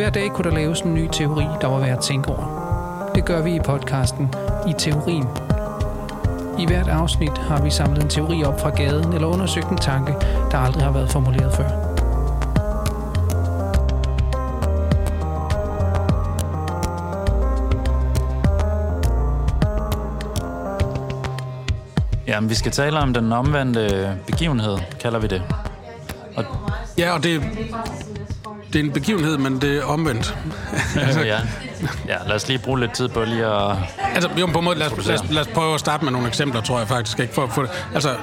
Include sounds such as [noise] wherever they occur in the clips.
Hver dag kunne der laves en ny teori, der var værd at tænke over. Det gør vi i podcasten I Teorien. I hvert afsnit har vi samlet en teori op fra gaden eller undersøgt en tanke, der aldrig har været formuleret før. Jamen, vi skal tale om den omvendte begivenhed, kalder vi det. Og ja, og det, det er en begivenhed, men det er omvendt. altså, ja. ja, lad os lige bruge lidt tid på lige at... Altså, jo, på en måde, lad os, lad, os, lad os prøve at starte med nogle eksempler, tror jeg faktisk. Ikke? For, for, altså,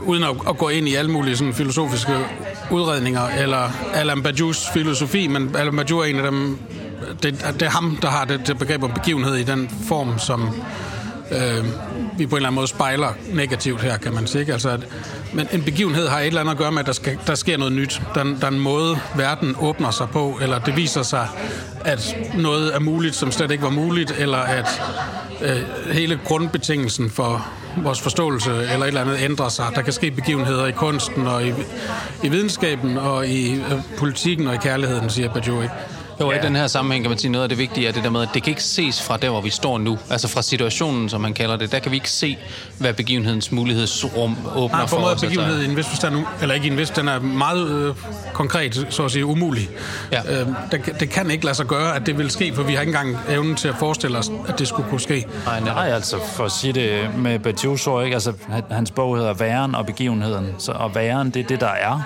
uden at, at gå ind i alle mulige sådan, filosofiske udredninger, eller Alan Badiou's filosofi, men Alan Badiou er en af dem, det, det er ham, der har det, det begreb om begivenhed i den form, som øh, vi på en eller anden måde spejler negativt her, kan man sige. Altså, at, men en begivenhed har et eller andet at gøre med, at der, skal, der sker noget nyt. Der, der er en måde, verden åbner sig på, eller det viser sig, at noget er muligt, som slet ikke var muligt, eller at øh, hele grundbetingelsen for vores forståelse eller et eller andet ændrer sig. Der kan ske begivenheder i kunsten og i, i videnskaben og i øh, politikken og i kærligheden, siger Bajou, ikke? Jo, ja. i den her sammenhæng kan man sige, noget af det vigtige er det der med, at det kan ikke ses fra der, hvor vi står nu. Altså fra situationen, som man kalder det. Der kan vi ikke se, hvad begivenhedens mulighedsrum åbner Nej, for, for os. begivenhed i en vis forstand, eller ikke i en vis, den er meget øh, konkret, så at sige, umulig. Ja. Øh, det, det kan ikke lade sig gøre, at det vil ske, for vi har ikke engang evnen til at forestille os, at det skulle kunne ske. Nej, nej, altså for at sige det med Badiou, ikke? Altså, hans bog hedder Væren og begivenheden. Så, og væren, det er det, der er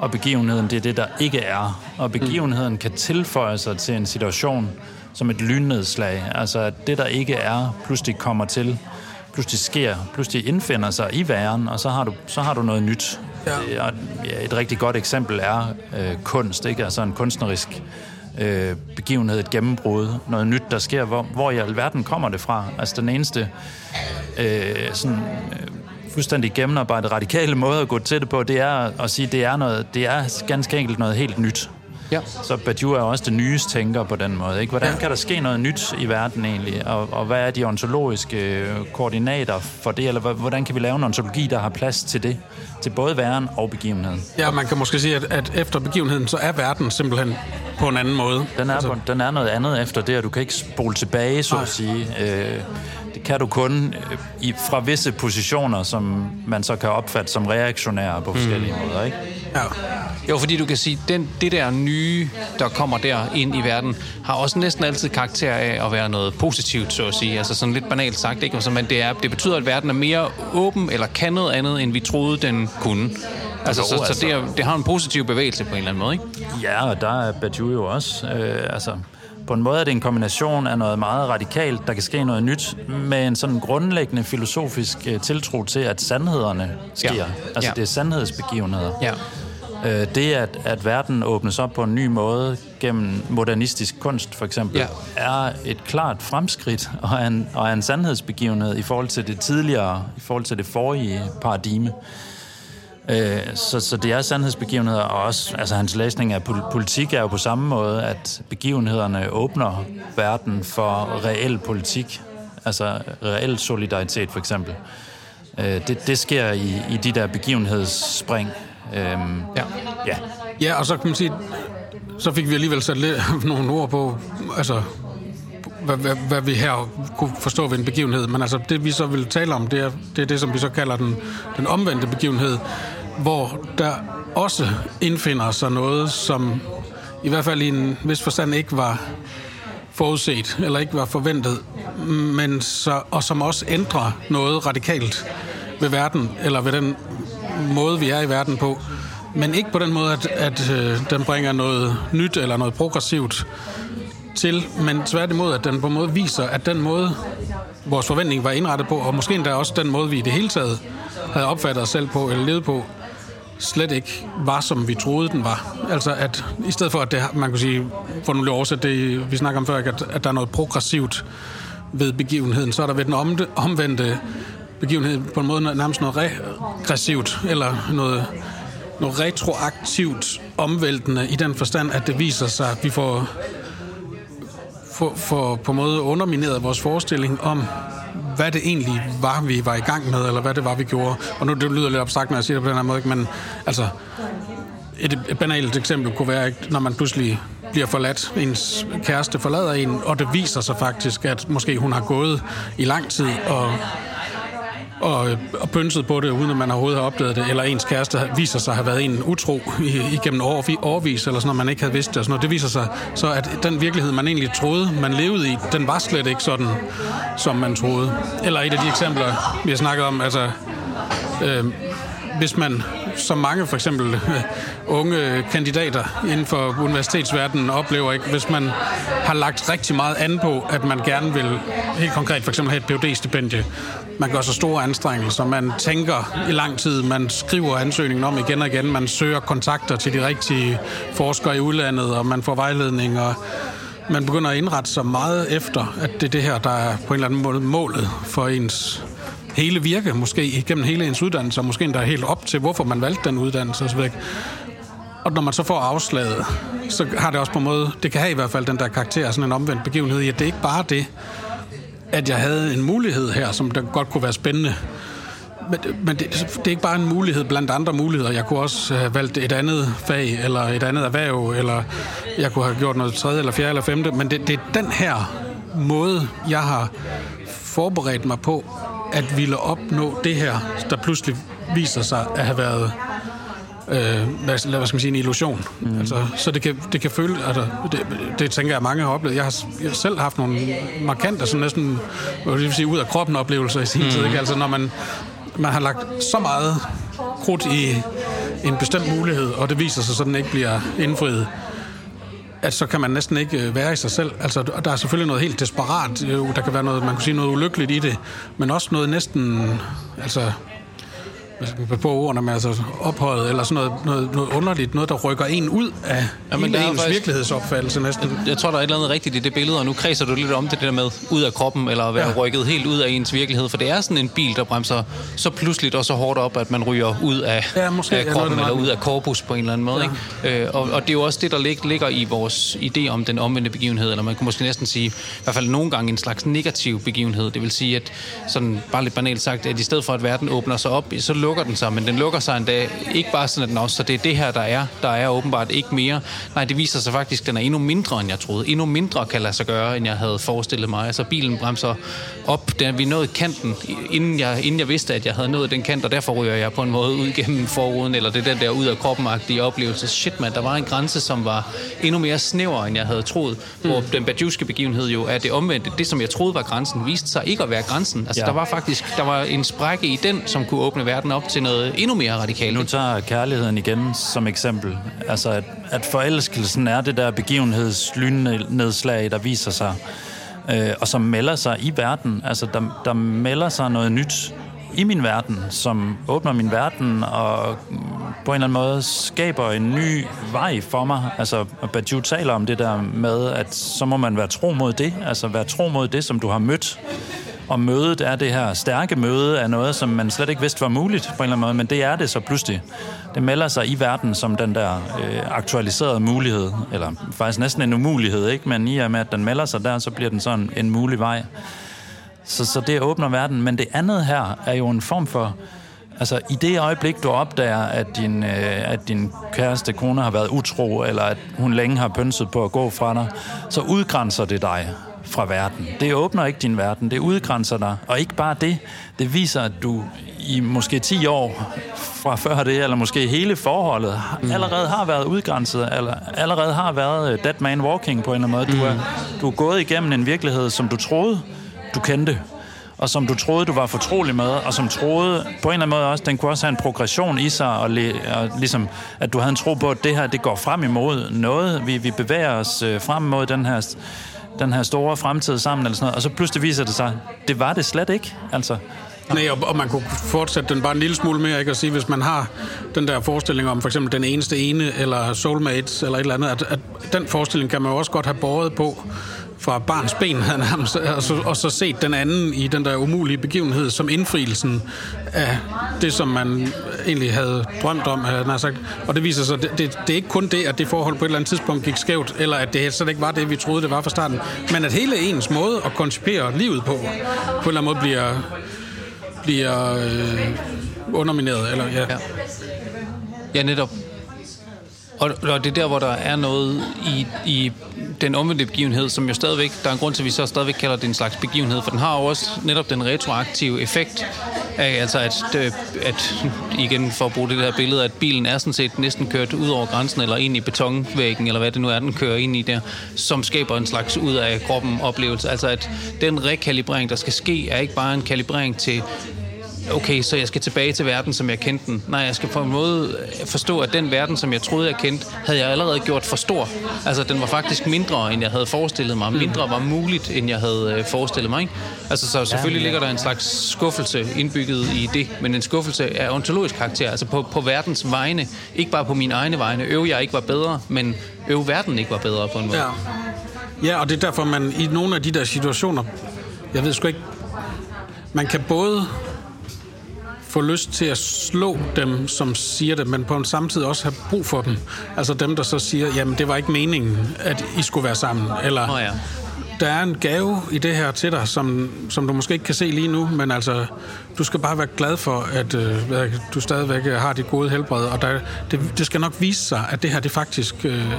og begivenheden det er det, der ikke er. Og begivenheden kan tilføje sig til en situation som et lynnedslag. Altså at det, der ikke er, pludselig kommer til, pludselig sker, pludselig indfinder sig i væren, og så har du, så har du noget nyt. Ja. Og et rigtig godt eksempel er øh, kunst, ikke? Altså en kunstnerisk øh, begivenhed, et gennembrud, noget nyt, der sker. Hvor, hvor i alverden kommer det fra? Altså den eneste øh, sådan, øh, fuldstændig gennemarbejdet radikale måde at gå til det på, det er at sige, det er, noget, det er ganske enkelt noget helt nyt. Ja. Så Badiou er også det nyeste tænker på den måde. Ikke? Hvordan ja. kan der ske noget nyt i verden egentlig? Og, og hvad er de ontologiske øh, koordinater for det? Eller hvordan kan vi lave en ontologi, der har plads til det? Til både væren og begivenheden? Ja, man kan måske sige, at, at efter begivenheden, så er verden simpelthen på en anden måde. Den er, altså. på, den er noget andet efter det, og du kan ikke spole tilbage, så at sige. Øh, kan du kun øh, i, fra visse positioner, som man så kan opfatte som reaktionære på forskellige mm. måder, ikke? Ja. Jo, fordi du kan sige, den, det der nye, der kommer der ind i verden, har også næsten altid karakter af at være noget positivt, så at sige. Altså sådan lidt banalt sagt, ikke? Altså, men det, er, det betyder, at verden er mere åben, eller kan noget andet, end vi troede, den kunne. Altså, jo, så, altså. så det, er, det har en positiv bevægelse på en eller anden måde, ikke? Ja, og der er Badiou jo også. Øh, altså, på en måde er det en kombination af noget meget radikalt, der kan ske noget nyt, med en sådan grundlæggende filosofisk øh, tiltro til, at sandhederne sker. Ja. Altså ja. det er sandhedsbegivenheder. Ja. Øh, det, at, at verden åbnes op på en ny måde gennem modernistisk kunst, for eksempel, ja. er et klart fremskridt og en, og en sandhedsbegivenhed i forhold til det tidligere, i forhold til det forrige paradigme. Øh, så, så det er sandhedsbegivenheder, og også altså, hans læsning af politik er jo på samme måde, at begivenhederne åbner verden for reel politik, altså reel solidaritet for eksempel. Øh, det, det sker i, i de der begivenhedsspring. Øh, ja. ja. Ja, og så kan man sige, så fik vi alligevel sat lidt, [laughs] nogle ord på, altså hvad, hvad, hvad vi her kunne forstå ved en begivenhed. Men altså, det vi så vil tale om, det er det, er det som vi så kalder den, den omvendte begivenhed hvor der også indfinder sig noget, som i hvert fald i en vis forstand ikke var forudset, eller ikke var forventet, men så, og som også ændrer noget radikalt ved verden, eller ved den måde, vi er i verden på. Men ikke på den måde, at, at øh, den bringer noget nyt eller noget progressivt til, men tværtimod, at den på en måde viser, at den måde, vores forventning var indrettet på, og måske endda også den måde, vi i det hele taget havde opfattet os selv på, eller levet på, slet ikke var, som vi troede, den var. Altså, at i stedet for, at det, man kan sige, for nu lige oversætte det, vi snakker om før, at, at der er noget progressivt ved begivenheden, så er der ved den omvendte begivenhed på en måde nærmest noget regressivt, eller noget, noget retroaktivt omvæltende i den forstand, at det viser sig, at vi får, for, for på en måde undermineret vores forestilling om, hvad det egentlig var, vi var i gang med, eller hvad det var, vi gjorde. Og nu det lyder lidt abstrakt, når jeg siger det på den her måde, men altså, et, et banalt eksempel kunne være, når man pludselig bliver forladt, ens kæreste forlader en, og det viser sig faktisk, at måske hun har gået i lang tid og og, øh, og pynset på det, uden at man overhovedet har opdaget det, eller ens kæreste viser sig at have været en utro igennem år, årvis, eller sådan noget, man ikke havde vidst det. Og sådan noget. Det viser sig så, at den virkelighed, man egentlig troede, man levede i, den var slet ikke sådan, som man troede. Eller et af de eksempler, vi har snakket om, altså... Øh, hvis man, som mange for eksempel [laughs] unge kandidater inden for universitetsverdenen oplever, ikke, hvis man har lagt rigtig meget an på, at man gerne vil, helt konkret for eksempel have et phd stipendie man gør så store anstrengelser, man tænker i lang tid, man skriver ansøgningen om igen og igen, man søger kontakter til de rigtige forskere i udlandet, og man får vejledning, og man begynder at indrette sig meget efter, at det er det her, der er på en eller anden måde målet for ens hele virke, måske igennem hele ens uddannelse, og måske endda helt op til, hvorfor man valgte den uddannelse osv. Og når man så får afslaget, så har det også på en måde, det kan have i hvert fald den der karakter, sådan en omvendt begivenhed, at det er ikke bare det, at jeg havde en mulighed her, som der godt kunne være spændende. Men, men det, det er ikke bare en mulighed blandt andre muligheder. Jeg kunne også have valgt et andet fag, eller et andet erhverv, eller jeg kunne have gjort noget tredje, eller fjerde, eller femte. Men det, det er den her måde, jeg har forberedt mig på, at ville opnå det her, der pludselig viser sig at have været øh, hvad, hvad skal man sige, en illusion. Mm. Altså, så det kan, det kan føle, altså, det, det tænker jeg, mange har oplevet. Jeg har, jeg har selv haft nogle markante, sådan næsten, hvad vil sige, ud af kroppen oplevelser i sin mm. tid. Ikke? Altså, når man, man har lagt så meget krudt i en bestemt mulighed, og det viser sig, så den ikke bliver indfriet, at så kan man næsten ikke øh, være i sig selv. Altså, der er selvfølgelig noget helt desperat. Øh, der kan være noget, man kunne sige noget ulykkeligt i det, men også noget næsten, altså, på ordene med altså ophøjet, eller sådan noget, noget, noget underligt, noget, der rykker en ud af ja, men hele ens faktisk, virkelighedsopfattelse næsten. Jeg, jeg tror, der er et eller andet rigtigt i det billede, og nu kredser du lidt om det, det der med ud af kroppen, eller at være ja. rykket helt ud af ens virkelighed, for det er sådan en bil, der bremser så pludseligt og så hårdt op, at man ryger ud af, ja, måske, af kroppen, eller ud af korpus på en eller anden måde. Ja. Ikke? Øh, og, og det er jo også det, der lig, ligger i vores idé om den omvendte begivenhed, eller man kunne måske næsten sige, i hvert fald nogle gange en slags negativ begivenhed. Det vil sige, at sådan bare lidt banalt sagt, at i stedet for at verden åbner sig op, så lukker den sig, men den lukker sig en dag. Ikke bare sådan, at den også, så det er det her, der er. Der er åbenbart ikke mere. Nej, det viser sig faktisk, at den er endnu mindre, end jeg troede. Endnu mindre kan lade sig gøre, end jeg havde forestillet mig. Altså bilen bremser op, da vi nåede kanten, inden jeg, inden jeg vidste, at jeg havde nået den kant, og derfor ryger jeg på en måde ud gennem forruden, eller det den der ud af kroppen-agtige oplevelse. Shit, man, der var en grænse, som var endnu mere snæver, end jeg havde troet. Mm. Hvor den badjuske begivenhed jo er det omvendte. Det, som jeg troede var grænsen, viste sig ikke at være grænsen. Altså, ja. der var faktisk der var en sprække i den, som kunne åbne verden op til noget endnu mere radikalt. Nu tager kærligheden igen som eksempel. Altså, at, at forelskelsen er det der begivenhedslynedslag, der viser sig øh, og som melder sig i verden. Altså, der, der melder sig noget nyt i min verden, som åbner min verden og på en eller anden måde skaber en ny vej for mig. Altså, Badiou taler om det der med, at så må man være tro mod det. Altså, være tro mod det, som du har mødt og mødet er det her stærke møde af noget, som man slet ikke vidste var muligt på en eller anden måde, men det er det så pludselig. Det melder sig i verden som den der øh, aktualiserede mulighed, eller faktisk næsten en umulighed, ikke? men i og med, at den melder sig der, så bliver den sådan en mulig vej. Så, så det åbner verden, men det andet her er jo en form for Altså, i det øjeblik, du opdager, at din, øh, at din kæreste kone har været utro, eller at hun længe har pønset på at gå fra dig, så udgrænser det dig fra verden. Det åbner ikke din verden, det udgrænser dig. Og ikke bare det, det viser, at du i måske 10 år fra før det, eller måske hele forholdet, mm. allerede har været udgrænset, eller allerede har været øh, dead man walking på en eller anden måde. Du er, du er gået igennem en virkelighed, som du troede, du kendte og som du troede, du var fortrolig med, og som troede på en eller anden måde også, den kunne også have en progression i sig, og, le, og ligesom, at du havde en tro på, at det her, det går frem imod noget. Vi, vi bevæger os øh, frem mod den her den her store fremtid sammen, eller sådan noget, og så pludselig viser det sig, det var det slet ikke, altså. Nej, og, og man kunne fortsætte den bare en lille smule mere, ikke? At sige, hvis man har den der forestilling om for eksempel den eneste ene, eller soulmates, eller et eller andet, at, at den forestilling kan man jo også godt have båret på fra barns ben, han nærmest, øh, og, så, og så set den anden i den der umulige begivenhed som indfrielsen af det, som man egentlig havde drømt om, Havde sagt. Og det viser sig, det, det, det er ikke kun det, at det forhold på et eller andet tidspunkt gik skævt, eller at det slet ikke var det, vi troede, det var fra starten, men at hele ens måde at koncipere livet på, på en eller anden måde bliver, bliver øh, undermineret. Eller, ja. ja. ja, netop. Og, og det er der, hvor der er noget i, i den omvendte begivenhed, som jo stadigvæk, der er en grund til, at vi så stadigvæk kalder det en slags begivenhed, for den har jo også netop den retroaktive effekt af, altså at, øh, at igen for at bruge det her billede, at bilen er sådan set næsten kørt ud over grænsen, eller ind i betonvæggen, eller hvad det nu er, den kører ind i der, som skaber en slags ud af kroppen oplevelse. Altså at den rekalibrering, der skal ske, er ikke bare en kalibrering til okay, så jeg skal tilbage til verden, som jeg kendte den. Nej, jeg skal på en måde forstå, at den verden, som jeg troede, jeg kendte, havde jeg allerede gjort for stor. Altså, den var faktisk mindre, end jeg havde forestillet mig. Mindre var muligt, end jeg havde øh, forestillet mig. Ikke? Altså, så selvfølgelig ligger der en slags skuffelse indbygget i det, men en skuffelse af ontologisk karakter, altså på, på verdens vegne. Ikke bare på mine egne vegne. Øv jeg ikke var bedre, men øv verden ikke var bedre på en måde. Ja. ja, og det er derfor, man i nogle af de der situationer, jeg ved sgu ikke, man kan både få lyst til at slå dem, som siger det, men på en samtidig også have brug for dem. Altså dem, der så siger, jamen det var ikke meningen, at I skulle være sammen. Eller oh ja. der er en gave i det her til dig, som, som du måske ikke kan se lige nu, men altså, du skal bare være glad for, at øh, du stadigvæk har dit gode helbred, og der, det, det skal nok vise sig, at det her, det faktisk øh,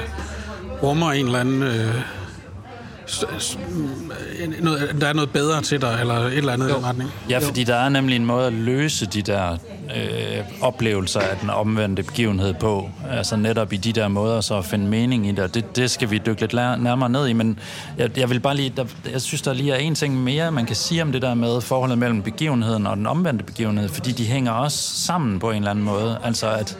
rummer en eller anden... Øh, noget, der er noget bedre til dig, eller et eller andet i den retning. Ja, fordi der er nemlig en måde at løse de der øh, oplevelser af den omvendte begivenhed på. Altså netop i de der måder så at finde mening i det. Det, det skal vi dykke lidt nærmere ned i, men jeg, jeg vil bare lige, der, jeg synes, der lige er en ting mere, man kan sige om det der med forholdet mellem begivenheden og den omvendte begivenhed, fordi de hænger også sammen på en eller anden måde. Altså at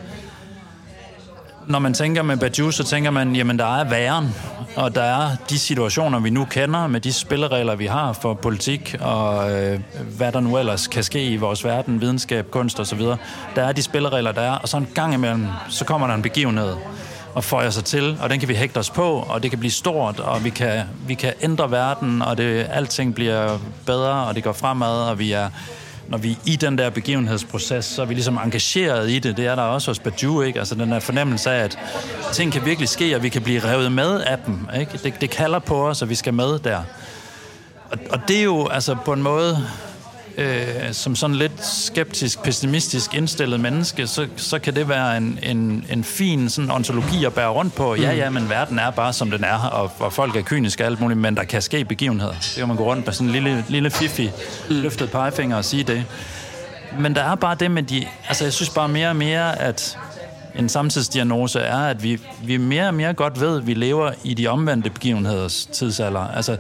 når man tænker med Badiou, så tænker man, jamen der er væren, og der er de situationer, vi nu kender, med de spilleregler, vi har for politik, og øh, hvad der nu ellers kan ske i vores verden, videnskab, kunst osv. Der er de spilleregler, der er, og så en gang imellem, så kommer der en begivenhed og føjer sig til, og den kan vi hægte os på, og det kan blive stort, og vi kan, vi kan ændre verden, og det, alting bliver bedre, og det går fremad, og vi er når vi er i den der begivenhedsproces, så er vi ligesom engageret i det. Det er der også hos Badu, ikke? Altså den der fornemmelse af, at ting kan virkelig ske, og vi kan blive revet med af dem, ikke? Det, det kalder på os, og vi skal med der. Og, og det er jo altså på en måde øh, som sådan lidt skeptisk, pessimistisk indstillet menneske, så, så kan det være en, en, en fin sådan ontologi at bære rundt på. Ja, ja, men verden er bare, som den er, og, og folk er kyniske og alt muligt, men der kan ske begivenheder. Det kan man gå rundt med sådan en lille, lille fifi, løftet pegefinger og sige det. Men der er bare det med de... Altså, jeg synes bare mere og mere, at en samtidsdiagnose er, at vi, vi mere og mere godt ved, at vi lever i de omvendte begivenheders tidsalder. Altså,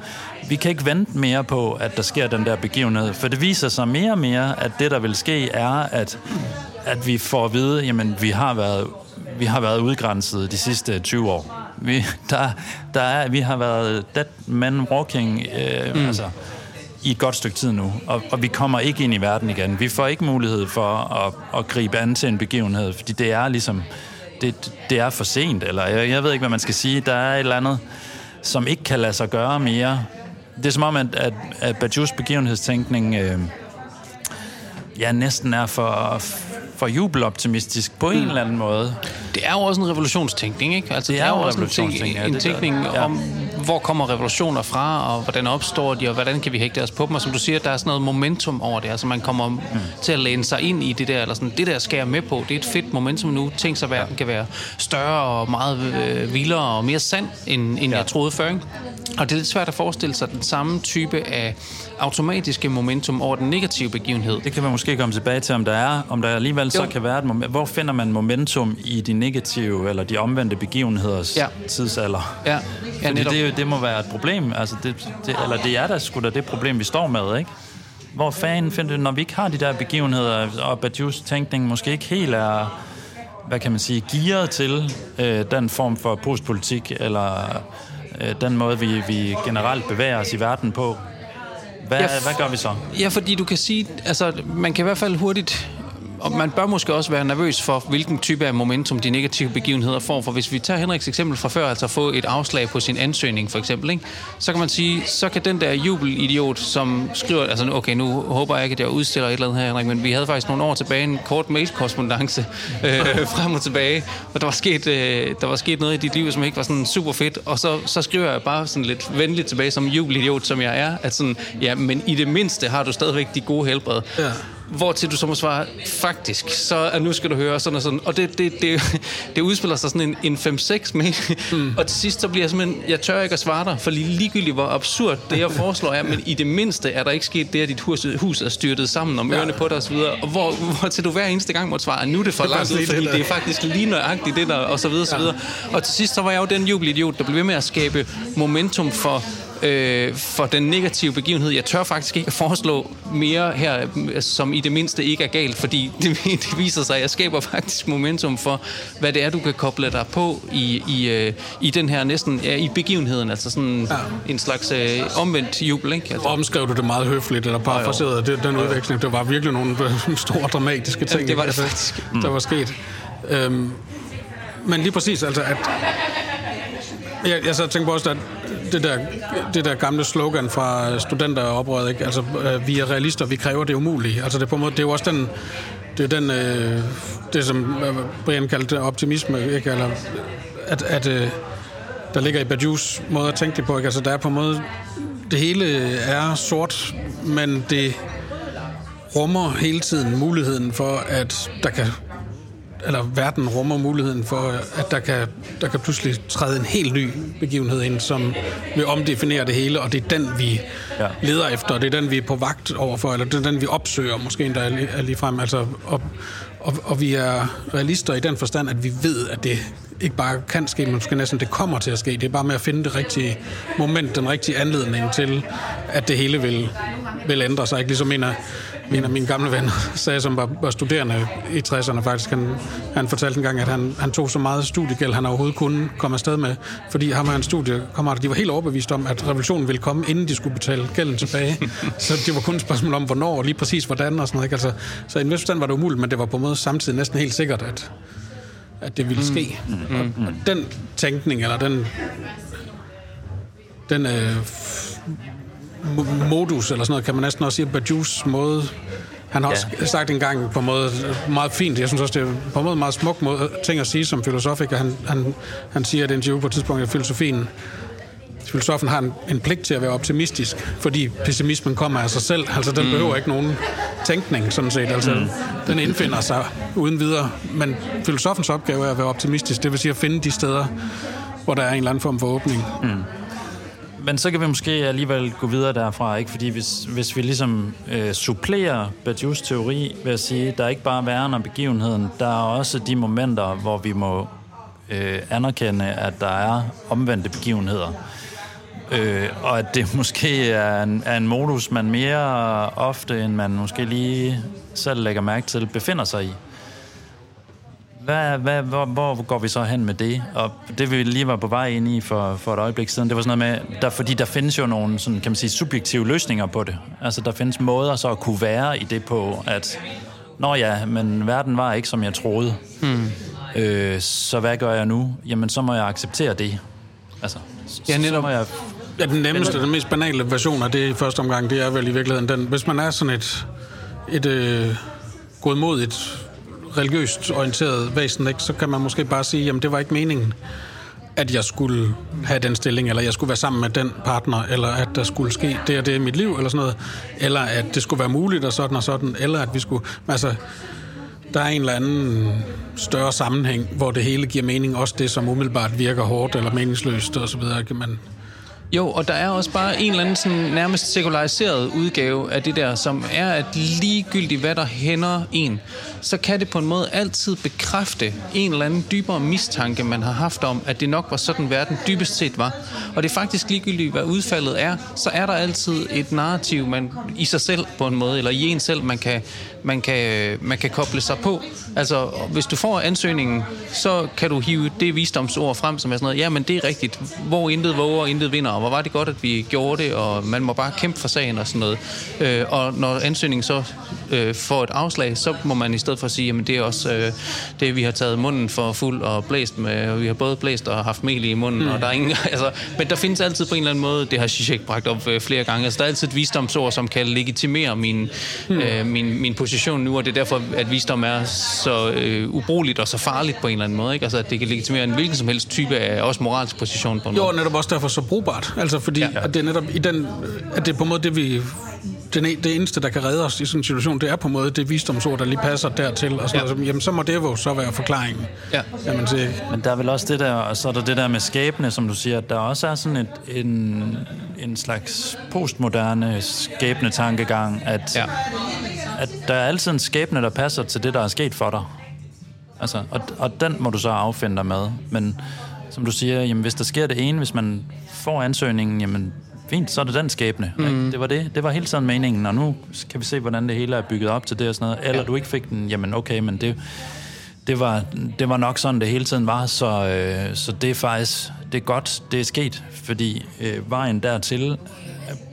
vi kan ikke vente mere på, at der sker den der begivenhed, for det viser sig mere og mere, at det, der vil ske, er, at, at vi får at vide, jamen, vi har været, vi har været udgrænset de sidste 20 år. Vi, der, der er, vi har været dead man walking, øh, mm. altså, i et godt stykke tid nu, og, og vi kommer ikke ind i verden igen. Vi får ikke mulighed for at, at gribe an til en begivenhed, fordi det er ligesom, det, det er for sent, eller jeg, jeg ved ikke, hvad man skal sige. Der er et eller andet, som ikke kan lade sig gøre mere. Det er som om, at, at, at Bajus begivenhedstænkning øh, ja, næsten er for, for jubeloptimistisk på en mm. eller anden måde. Det er jo også en revolutionstænkning, ikke? Altså, det, det er, er jo også en, revolutionstænkning, ting, en tænkning ja. om, hvor kommer revolutioner fra, og hvordan opstår de, og hvordan kan vi hægte os på dem. Og som du siger, der er sådan noget momentum over det. Altså man kommer mm. til at læne sig ind i det der, eller sådan, det der skal jeg med på. Det er et fedt momentum nu. Tænk at verden kan være større og meget øh, vildere og mere sand, end, end ja. jeg troede før. Ikke? Og det er lidt svært at forestille sig den samme type af automatiske momentum over den negative begivenhed. Det kan man måske komme tilbage til, om der er, om der alligevel jo. så kan være et moment. Hvor finder man momentum i de negative eller de omvendte begivenheders ja. tidsalder? Ja, ja Fordi det, det må være et problem. Altså det, det, eller det er da sgu da det problem, vi står med, ikke? Hvor fanden finder det, når vi ikke har de der begivenheder, og Badiou's tænkning måske ikke helt er, hvad kan man sige, gearet til øh, den form for postpolitik, eller øh, den måde, vi, vi generelt bevæger os i verden på. Hvad, ja, hvad gør vi så? Ja, fordi du kan sige, altså man kan i hvert fald hurtigt og man bør måske også være nervøs for, hvilken type af momentum de negative begivenheder får. For hvis vi tager Henriks eksempel fra før, altså få et afslag på sin ansøgning for eksempel, ikke? så kan man sige, så kan den der jubelidiot, som skriver, altså okay, nu håber jeg ikke, at jeg udstiller et eller andet her, Henrik, men vi havde faktisk nogle år tilbage en kort mailkorrespondence [laughs] øh, frem og tilbage, og der var, sket, øh, der var sket noget i dit liv, som ikke var sådan super fedt, og så, så skriver jeg bare sådan lidt venligt tilbage som jubelidiot, som jeg er, at sådan, ja, men i det mindste har du stadigvæk de gode helbred. Ja hvor til du så må svare, faktisk, så er nu skal du høre sådan og sådan. Og det, det, det, [laughs] det udspiller sig sådan en, en 5-6 med. Mm. Og til sidst så bliver jeg simpelthen, jeg tør ikke at svare dig, for ligegyldigt hvor absurd det jeg foreslår er, men i det mindste er der ikke sket det, at dit hus, hus er styrtet sammen om ørerne på dig osv. Og hvor, hvor til du hver eneste gang måtte svare, nu er det for langt ud, fordi det er faktisk lige nøjagtigt det der, og så videre, og så videre. Og til sidst så var jeg jo den jubelidiot, der blev ved med at skabe momentum for øh, for den negative begivenhed. Jeg tør faktisk ikke foreslå mere her, som i det mindste ikke er galt, fordi [laughs] det, det viser sig, at jeg skaber faktisk momentum for, hvad det er, du kan koble dig på i, i, øh, i den her næsten, ja, i begivenheden, altså sådan ja. en slags øh, omvendt jubel, ikke? Altså. Omskrev du det meget høfligt, eller parafraseret det, den udveksling. Det var virkelig nogle øh, [laughs] store dramatiske ting, ja, det var det altså, faktisk. der var sket. Øhm, men lige præcis, altså at jeg, jeg så tænkte på også, at det der, det der gamle slogan fra studenteroprøret, ikke? Altså, øh, vi er realister, vi kræver det umulige. Altså, det er på en måde, det er jo også den, det er den, øh, det som øh, Brian kaldte optimisme, ikke? Eller, at, at øh, der ligger i Badiou's måde at tænke det på, ikke? Altså, der er på en måde, det hele er sort, men det rummer hele tiden muligheden for, at der kan eller verden rummer muligheden for, at der kan, der kan pludselig træde en helt ny begivenhed ind, som vil omdefinere det hele, og det er den, vi ja. leder efter, og det er den, vi er på vagt overfor, eller det er den, vi opsøger, måske endda er lige frem. Altså, og, og, og vi er realister i den forstand, at vi ved, at det ikke bare kan ske, men måske næsten det kommer til at ske. Det er bare med at finde det rigtige moment, den rigtige anledning til, at det hele vil, vil ændre sig. Ikke ligesom en af en af mine gamle venner sagde, som var, var studerende i 60'erne faktisk, han, han fortalte en gang, at han, han tog så meget studiegæld, han overhovedet kunne komme afsted med, fordi ham og hans studiekammerater, de var helt overbevist om, at revolutionen ville komme, inden de skulle betale gælden tilbage. [laughs] så det var kun et spørgsmål om, hvornår og lige præcis hvordan og sådan noget. Ikke? Altså, så i en vis var det umuligt, men det var på en måde samtidig næsten helt sikkert, at, at det ville ske. Mm, mm, mm. Og, og den tænkning, eller den, den øh, modus, eller sådan noget, kan man næsten også sige, Badiou's måde. Han har ja. også sagt en gang på en måde meget fint, jeg synes også, det er på en måde meget smuk måde, ting at sige som filosof. Ikke? Han, han, han siger, at det interview på et tidspunkt, at filosofien filosofen har en, en pligt til at være optimistisk, fordi pessimismen kommer af sig selv. Altså, den mm. behøver ikke nogen tænkning, sådan set. Altså, mm. den indfinder sig uden videre. Men filosofens opgave er at være optimistisk, det vil sige at finde de steder, hvor der er en eller anden form for åbning. Mm men så kan vi måske alligevel gå videre derfra, ikke? Fordi hvis, hvis vi ligesom øh, supplerer Badiou's teori ved at sige, der er ikke bare væren og begivenheden, der er også de momenter, hvor vi må øh, anerkende, at der er omvendte begivenheder. Øh, og at det [laughs] måske er en, er en modus, man mere ofte, end man måske lige selv lægger mærke til, befinder sig i. Hvad, hvad, hvor, hvor går vi så hen med det? Og det vi lige var på vej ind i for, for et øjeblik siden, det var sådan noget med, der, fordi der findes jo nogle sådan, kan man sige, subjektive løsninger på det. Altså der findes måder så at kunne være i det på, at Nå ja, men verden var ikke, som jeg troede. Hmm. Øh, så hvad gør jeg nu? Jamen, så må jeg acceptere det. Altså, ja, netop. Så må jeg... Ja, den nemmeste, den mest banale version af det i første omgang, det er vel i virkeligheden den, hvis man er sådan et, et øh, godmodigt religiøst orienteret væsen, ikke, så kan man måske bare sige, jamen det var ikke meningen, at jeg skulle have den stilling, eller jeg skulle være sammen med den partner, eller at der skulle ske det og det i mit liv, eller sådan noget, eller at det skulle være muligt, og sådan og sådan, eller at vi skulle... Altså, der er en eller anden større sammenhæng, hvor det hele giver mening, også det, som umiddelbart virker hårdt eller meningsløst og så videre, kan man jo, og der er også bare en eller anden sådan nærmest sekulariseret udgave af det der, som er, at ligegyldigt hvad der hænder en, så kan det på en måde altid bekræfte en eller anden dybere mistanke, man har haft om, at det nok var sådan, verden dybest set var. Og det er faktisk ligegyldigt, hvad udfaldet er, så er der altid et narrativ, man i sig selv på en måde, eller i en selv, man kan, man kan, man kan koble sig på. Altså, hvis du får ansøgningen, så kan du hive det visdomsord frem, som er sådan noget, ja, men det er rigtigt. Hvor intet våger, intet vinder, hvor var det godt, at vi gjorde det, og man må bare kæmpe for sagen og sådan noget. Øh, og når ansøgningen så øh, får et afslag, så må man i stedet for sige, jamen det er også øh, det, vi har taget munden for fuld og blæst med, og vi har både blæst og haft mel i munden, mm. og der er ingen, [laughs] altså, men der findes altid på en eller anden måde, det har Zizek bragt op øh, flere gange, altså der er altid et visdomsord, som kan legitimere min, mm. øh, min, min position nu, og det er derfor, at visdom er så øh, ubrugeligt og så farligt på en eller anden måde, ikke? Altså at det kan legitimere en hvilken som helst type af også moralsk position på en jo, måde. Netop også derfor så brugbart, altså fordi ja. at det er netop i den, at det er på en måde det, vi den, det eneste, der kan redde os i sådan en situation, det er på en måde det visdomsord, der lige passer dertil. Og så, ja. altså, jamen, så må det jo så være forklaringen. Ja. Man sige. Men der er vel også det der, og så er der det der med skæbne, som du siger, at der også er sådan et, en, en slags postmoderne skæbne-tankegang, at, Ja. at der er altid en skæbne, der passer til det, der er sket for dig. Altså, og, og den må du så affinde dig med. Men som du siger, jamen, hvis der sker det ene, hvis man får ansøgningen, jamen fint, så er det den skæbne. Mm. Ikke? Det var det. Det var hele tiden meningen, og nu kan vi se, hvordan det hele er bygget op til det og sådan noget. Eller ja. du ikke fik den, jamen okay, men det, det, var, det var nok sådan, det hele tiden var, så, øh, så det er faktisk det er godt, det er sket, fordi øh, vejen dertil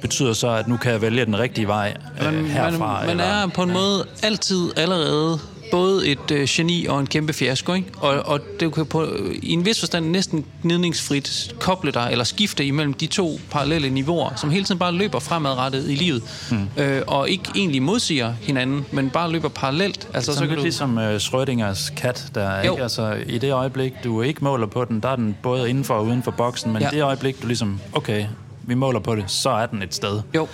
betyder så, at nu kan jeg vælge den rigtige vej øh, Man, herfra. man, man eller- er på en måde altid allerede både et øh, geni og en kæmpe fiasko, ikke? Og, og det kan på, i en vis forstand næsten gnidningsfrit koble dig, eller skifte imellem de to parallelle niveauer, som hele tiden bare løber fremadrettet i livet, mm. øh, og ikke egentlig modsiger hinanden, men bare løber parallelt. Altså, Sådan lidt ligesom øh, Schrödingers kat, der Jo. ikke, altså i det øjeblik, du ikke måler på den, der er den både inden for og uden for boksen, men Ja. ja. det øjeblik, du ligesom, okay, vi måler på det, så er den et sted. Jo.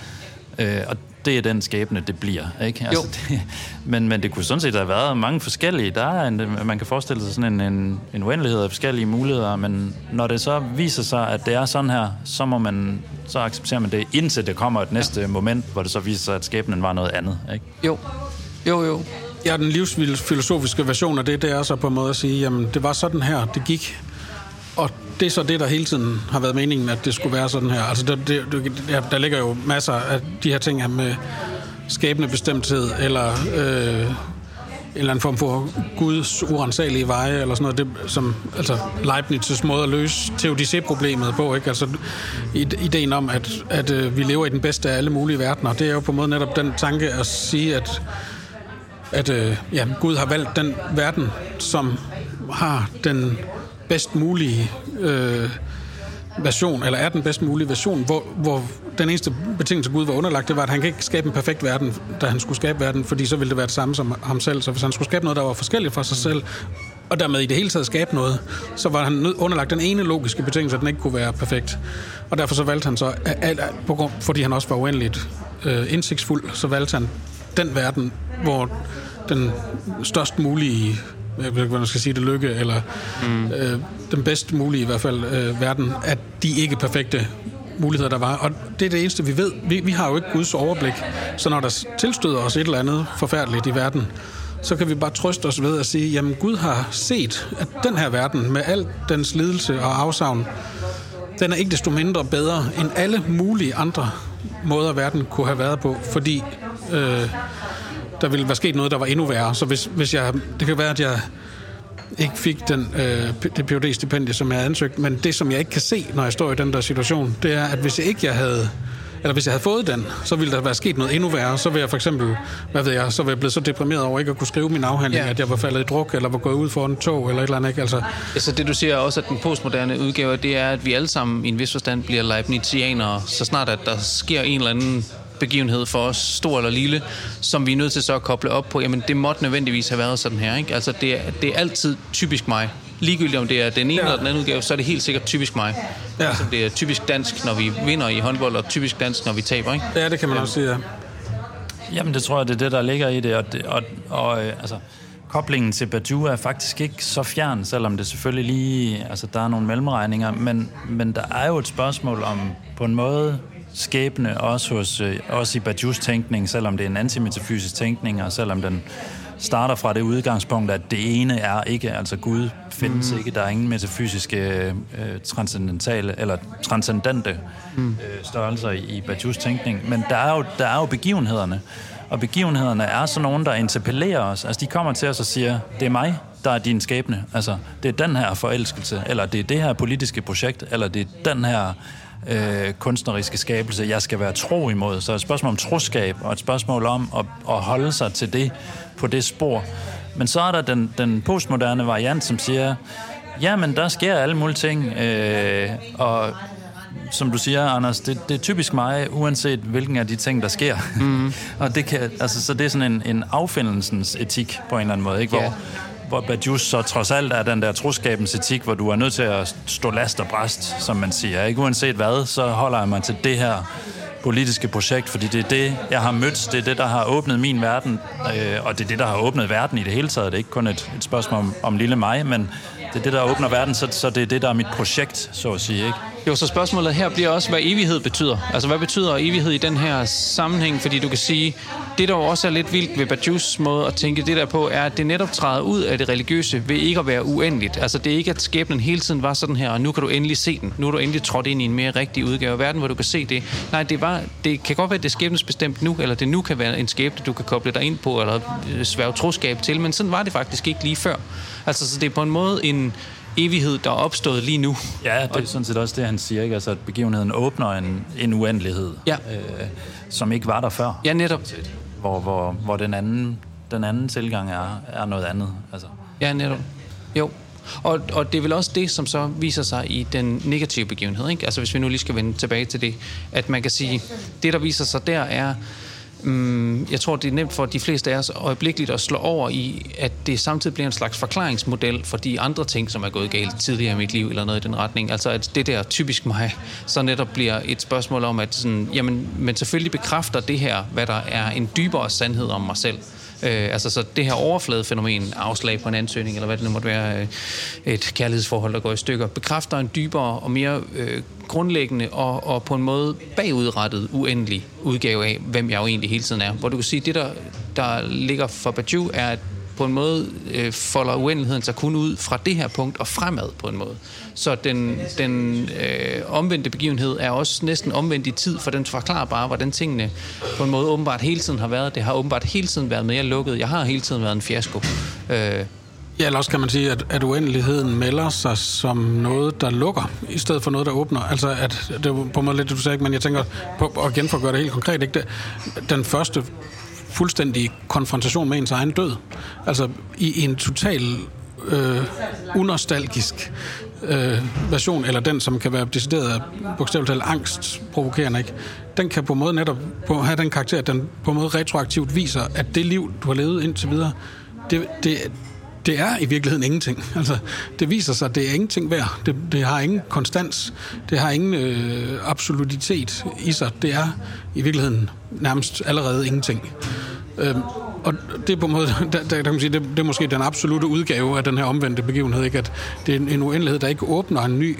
Øh, og det er den skæbne, det bliver. Ikke? Altså, Jo. [laughs] det, men, men det kunne sådan set have været mange forskellige. Der er en, man kan forestille sig sådan en, en, en uendelighed af forskellige muligheder, men når det så viser sig, at det er sådan her, så må man så accepterer man det, indtil det kommer et næste ja. moment, hvor det så viser sig, at skæbnen var noget andet. Ikke? Jo. Jo, jo. Ja, den livsfilosofiske version af det, det er så på en måde at sige, jamen det var sådan her, det gik. Og det er så det, der hele tiden har været meningen, at det skulle være sådan her. Altså, der, det, det- der, der ligger jo masser af de her ting her med skæbne bestemthed, eller øh, en eller anden form for Guds urensagelige veje, eller sådan noget, det, som, altså Leibniz' måde at løse teodicé-problemet på, ikke? Altså ideen om, at, at øh, vi lever i den bedste af alle mulige verdener, det er jo på en måde netop den tanke at sige, at at øh, ja, Gud har valgt den verden, som har den bedst mulige øh, version, eller er den bedst mulige version, hvor, hvor den eneste betingelse, Gud var underlagt, det var, at han kan ikke skabe en perfekt verden, da han skulle skabe verden, fordi så ville det være det samme som ham selv. Så hvis han skulle skabe noget, der var forskelligt fra sig selv, og dermed i det hele taget skabe noget, så var han underlagt den ene logiske betingelse, at den ikke kunne være perfekt. Og derfor så valgte han så, alt, på grund, fordi han også var uendeligt øh, indsigtsfuld, så valgte han den verden, hvor den størst mulige jeg ved ikke, hvordan man skal sige det, lykke, eller mm. øh, den bedst mulige i hvert fald øh, verden, at de ikke perfekte muligheder, der var. Og det er det eneste, vi ved. Vi, vi har jo ikke Guds overblik. Så når der tilstøder os et eller andet forfærdeligt i verden, så kan vi bare trøste os ved at sige, jamen Gud har set, at den her verden med al dens lidelse og afsavn, den er ikke desto mindre bedre end alle mulige andre måder, verden kunne have været på, fordi øh, der ville være sket noget, der var endnu værre. Så hvis, hvis jeg, det kan være, at jeg ikke fik den, øh, det phd stipendie som jeg havde ansøgt, men det, som jeg ikke kan se, når jeg står i den der situation, det er, at hvis jeg ikke jeg havde eller hvis jeg havde fået den, så ville der være sket noget endnu værre. Så ville jeg for eksempel, hvad ved jeg, så ville jeg blevet så deprimeret over ikke at kunne skrive min afhandling, Ja. ja. at jeg var faldet i druk, eller var gået ud for en tog, eller et eller andet. Ikke? Altså, Altså det, du siger også, at den postmoderne udgave, det er, at vi alle sammen i en vis forstand bliver Leibnizianere, så snart at der sker en eller anden begivenhed for os, stor eller lille, som vi er nødt til så at koble op på, jamen det måtte nødvendigvis have været sådan her. Ikke? Altså det er, det er altid typisk mig. Ligegyldigt om det er den ene ja. eller den anden udgave, så er det helt sikkert typisk mig. Ja. Altså, det er typisk dansk, når vi vinder i håndbold, og typisk dansk, når vi taber. Ikke? ja, det kan man også sige, ja. Jamen, det tror jeg, det er det, der ligger i det. Og, og, og øh, altså, koblingen til Badu er faktisk ikke så fjern, selvom det selvfølgelig lige... Altså, der er nogle mellemregninger, men, men der er jo et spørgsmål om, på en måde, skæbne også, hos, øh, også i Badus tænkning, selvom det er en antimetafysisk tænkning, og selvom den starter fra det udgangspunkt, at det ene er ikke, altså Gud findes mm. ikke, der er ingen metafysiske øh, transcendentale eller transcendente mm. øh, størrelser i, i Badus tænkning, men der er, jo, der er jo begivenhederne, og begivenhederne er sådan nogen, der interpellerer os. Altså, de kommer til os og siger, det er mig, der er din skæbne. Altså, det er den her forelskelse, eller det er det her politiske projekt, eller det er den her øh, kunstneriske skabelse, jeg skal være tro imod. Så et spørgsmål om troskab, og et spørgsmål om at, at holde sig til det på det spor. Men så er der den, den postmoderne variant, som siger, jamen, der sker alle mulige ting, øh, og som du siger, Anders, det, det er typisk mig, uanset hvilken af de ting, der sker. Mm. [laughs] og det kan, altså, så det er sådan en, en affindelsens etik på en eller anden måde, ikke? Hvor hvor Badius så trods alt er den der troskabens etik, hvor du er nødt til at stå last og bræst, som man siger. Ikke? Uanset hvad, så holder jeg mig til det her politiske projekt, fordi det er det, jeg har mødt, det er det, der har åbnet min verden, øh, og det er det, der har åbnet verden i det hele taget. Det er ikke kun et, et spørgsmål om, om lille mig, men det er det, der åbner verden, så, så det er det, der er mit projekt, så at sige. Ikke? Jo, så spørgsmålet her bliver også, hvad evighed betyder. Altså, hvad betyder evighed i den her sammenhæng? Fordi du kan sige, det der også er lidt vildt ved Bajus måde at tænke det der på, er, at det netop træder ud af det religiøse ved ikke at være uendeligt. Altså, det er ikke, at skæbnen hele tiden var sådan her, og nu kan du endelig se den. Nu er du endelig trådt ind i en mere rigtig udgave af verden, hvor du kan se det. Nej, det, var, det kan godt være, at det er skæbnesbestemt nu, eller det nu kan være en skæbne, du kan koble dig ind på, eller øh, sværge troskab til, men sådan var det faktisk ikke lige før. Altså, så det er på en måde en, evighed, der er opstået lige nu. Ja, det er sådan set også det, han siger, ikke? Altså, at begivenheden åbner en, en uendelighed, ja. øh, som ikke var der før. Ja, netop. Hvor, hvor, hvor den, anden, den anden tilgang er, er noget andet. Altså. Ja, netop. Jo. Og, og det er vel også det, som så viser sig i den negative begivenhed. Ikke? Altså hvis vi nu lige skal vende tilbage til det, at man kan sige, det der viser sig der er, Mm, jeg tror, det er nemt for de fleste af os øjeblikkeligt at slå over i, at det samtidig bliver en slags forklaringsmodel for de andre ting, som er gået galt tidligere i mit liv, eller noget i den retning. Altså, at det der typisk mig, så netop bliver et spørgsmål om, at sådan, jamen, men selvfølgelig bekræfter det her, hvad der er en dybere sandhed om mig selv. Øh, altså så det her overfladefænomen, afslag på en ansøgning, eller hvad det nu måtte være, øh, et kærlighedsforhold, der går i stykker, bekræfter en dybere og mere øh, grundlæggende og, og på en måde bagudrettet uendelig udgave af, hvem jeg jo egentlig hele tiden er. Hvor du kan sige, at det, der, der ligger for Badiou, er, at på en måde øh, folder uendeligheden sig kun ud fra det her punkt og fremad på en måde. Så den, den øh, omvendte begivenhed er også næsten omvendt i tid, for den forklarer bare, hvordan tingene på en måde åbenbart hele tiden har været. Det har åbenbart hele tiden været mere lukket. Jeg har hele tiden været en fiasko. Øh, Ja, eller også kan man sige, at, at uendeligheden melder sig som noget, der lukker, i stedet for noget, der åbner. Altså, at det er på en måde lidt, du sagde, men jeg tænker, på, og igen for at gøre det helt konkret, ikke? Det, den første fuldstændig konfrontation med ens egen død. Altså i, i en total øh, unostalgisk øh, version, eller den, som kan være decideret bogstaveligt talt angstprovokerende, ikke? den kan på en måde netop på, have den karakter, at den på en måde retroaktivt viser, at det liv, du har levet indtil videre, det, det, det er i virkeligheden ingenting. [laughs] Altså, det viser sig, at det er ingenting værd. Det, det har ingen konstans. Det har ingen øh, absolutitet i sig. Det er i virkeligheden nærmest allerede ingenting. Øhm, og det er på en måde, [laughs] der, der, kan man sige, det, det er måske den absolute udgave af den her omvendte begivenhed, ikke? at det er en, en uendelighed, der ikke åbner en ny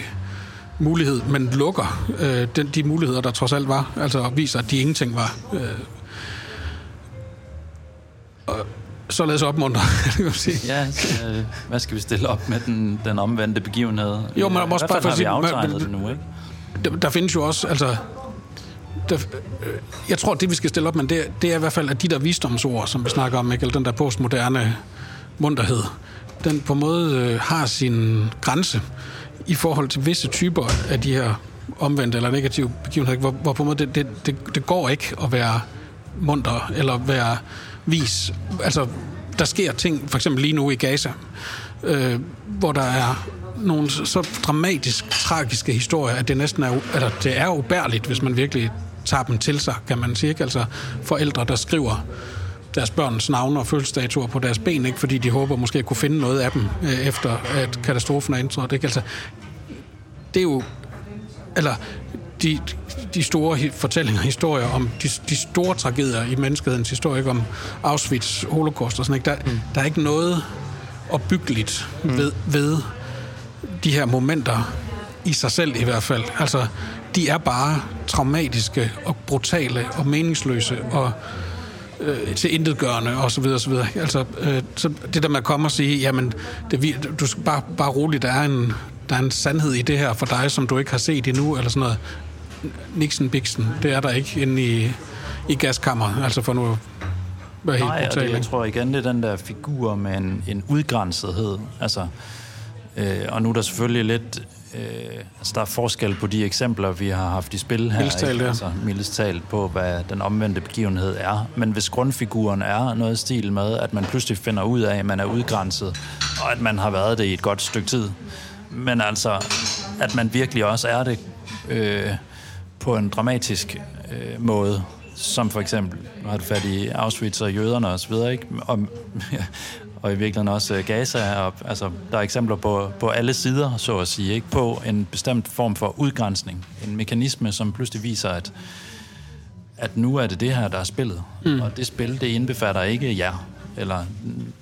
mulighed, men lukker øh, den, de muligheder, der trods alt var, altså viser, at de ingenting var. Øh, og, således opmuntre, [laughs] kan man sige. Ja, øh, hvad skal vi stille op med den, den omvendte begivenhed? Jo, men også bare for at sige, aftegnet det nu, ikke? Der, der findes jo også, altså, der, øh, jeg tror, det vi skal stille op med, det, det er i hvert fald, at de der visdomsord, som vi snakker om, ikke, eller den der postmoderne munterhed, den på en måde øh, har sin grænse i forhold til visse typer af de her omvendte eller negative begivenheder, hvor, hvor på en måde det, det, det, det går ikke at være munter eller være vis. Altså, der sker ting, for eksempel lige nu i Gaza, øh, hvor der er nogle så dramatisk tragiske historier, at det næsten er, altså, det er ubærligt, hvis man virkelig tager dem til sig, kan man sige. Ikke? Altså forældre, der skriver deres børns navne og fødselsdatoer på deres ben, ikke? fordi de håber måske at kunne finde noget af dem, øh, efter at katastrofen er indtrådt. Ikke? Altså, det er jo... Eller de, de store fortællinger, [laughs] historier om de, de store tragedier i menneskehedens historie, ikke? om Auschwitz, Holocaust og sådan ikke? Der, mm. der er ikke noget opbyggeligt mm. ved, ved de her momenter i sig selv i hvert fald. Altså, de er bare traumatiske og brutale og meningsløse og øh, til intetgørende og så videre, og så videre. Altså, øh, så det der med at komme og sige, jamen, det, du skal bare, bare roligt, der er, en, der er en sandhed i det her for dig, som du ikke har set endnu, eller sådan noget. Nixon Bixen, det er der ikke inde i, i gaskammeret, altså for nu være helt Nej, det, jeg tror igen, det er den der figur med en, en udgrænsethed. Altså, øh, og nu er der selvfølgelig lidt øh, altså der er forskel på de eksempler, vi har haft i spil her. Mildestalt, ja. Altså, mildestalt på, hvad den omvendte begivenhed er. Men hvis grundfiguren er noget stil med, at man pludselig finder ud af, at man er udgrænset, og at man har været det i et godt stykke tid. Men altså, at man virkelig også er det øh, på en dramatisk øh, måde, som for eksempel, nu har du fat i Auschwitz og jøderne videre, ikke? Og, og i virkeligheden også øh, Gaza. Og, altså, der er eksempler på, på alle sider, så at sige, ikke? på en bestemt form for udgrænsning. En mekanisme, som pludselig viser, at at nu er det det her, der er spillet. Mm. Og det spil, det indbefatter ikke jer. Eller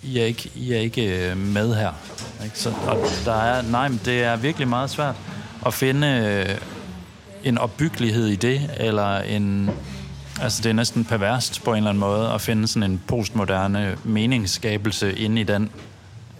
I er ikke, I er ikke øh, med her. Ikke? Så, og der er, nej, men det er virkelig meget svært at finde øh, en opbyggelighed i det, eller en... Altså, det er næsten perverst på en eller anden måde at finde sådan en postmoderne meningsskabelse inde i den,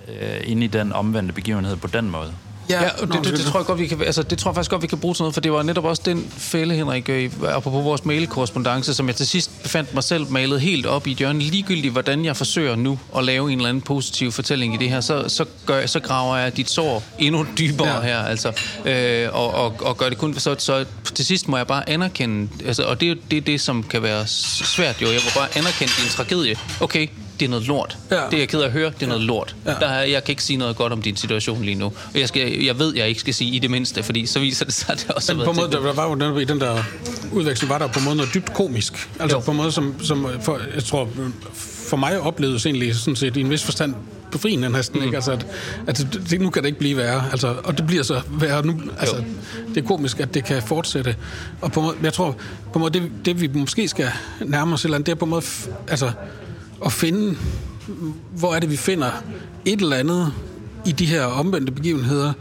øh, inde i den omvendte begivenhed på den måde. Ja, det, det, det, tror jeg godt, vi kan, altså, det tror jeg faktisk godt, vi kan bruge til noget, for det var netop også den fælde, Henrik, øh, apropos vores mailkorrespondence, som jeg til sidst befandt mig selv malet helt op i hjørnet. Ligegyldigt, hvordan jeg forsøger nu at lave en eller anden positiv fortælling i det her, så, så, gør, så graver jeg dit sår endnu dybere ja. her, altså, øh, og, og, og gør det kun... Så, så til sidst må jeg bare anerkende, altså, og det er det, det, som kan være svært jo, jeg må bare anerkende din tragedie. Okay, det er noget lort. Ja. Det er jeg ked af at høre, det er noget lort. Ja. Der, jeg kan ikke sige noget godt om din situation lige nu. Og jeg, skal, jeg ved, jeg ikke skal sige i det mindste, fordi så viser det sig, at det også Men på en måde, der var jo i den der udveksling, var der på en måde noget dybt komisk. Altså jo. på en måde, som, som for, jeg tror, for mig oplevedes egentlig sådan set i en vis forstand befriende næsten, mm. ikke? Altså, at, at det, nu kan det ikke blive værre, altså, og det bliver så værre nu. Altså, jo. det er komisk, at det kan fortsætte. Og på en måde, jeg tror, på en måde, det, det vi måske skal nærme os, eller det er på en måde, altså, at finde, hvor er det, vi finder et eller andet i de her omvendte begivenheder,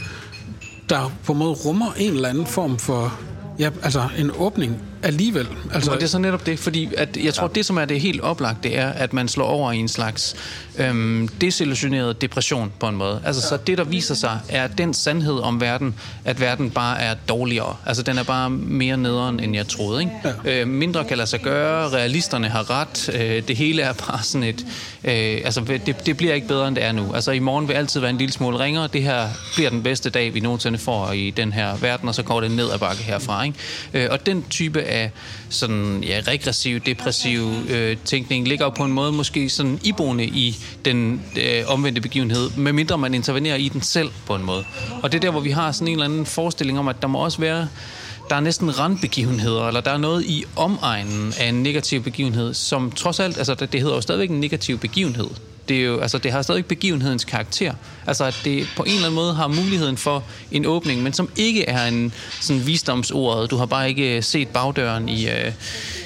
der på en måde rummer en eller anden form for ja, altså en åbning alligevel. Altså, og det er så netop det, fordi at jeg tror, ja. det som er det helt oplagt, det er, at man slår over i en slags øhm, desillusioneret depression på en måde. Altså, ja. så det, der viser sig, er den sandhed om verden, at verden bare er dårligere. Altså, den er bare mere nederen, end jeg troede. Ikke? Ja. Øh, mindre kan lade sig gøre, realisterne har ret, øh, det hele er bare sådan et... Øh, altså, det, det bliver ikke bedre, end det er nu. Altså, i morgen vil altid være en lille smule ringere. Det her bliver den bedste dag, vi nogensinde får i den her verden, og så går det ned ad bakke herfra. Ikke? Øh, og den type af sådan, ja, regressiv, depressiv øh, tænkning ligger jo på en måde måske sådan iboende i den øh, omvendte begivenhed, medmindre man intervenerer i den selv på en måde. Og det er der, hvor vi har sådan en eller anden forestilling om, at der må også være der er næsten randbegivenheder, eller der er noget i omegnen af en negativ begivenhed, som trods alt, altså det hedder jo stadigvæk en negativ begivenhed det, er jo, altså, det har stadig begivenhedens karakter. Altså, at det på en eller anden måde har muligheden for en åbning, men som ikke er en sådan visdomsordet. Du har bare ikke øh, set bagdøren i, øh,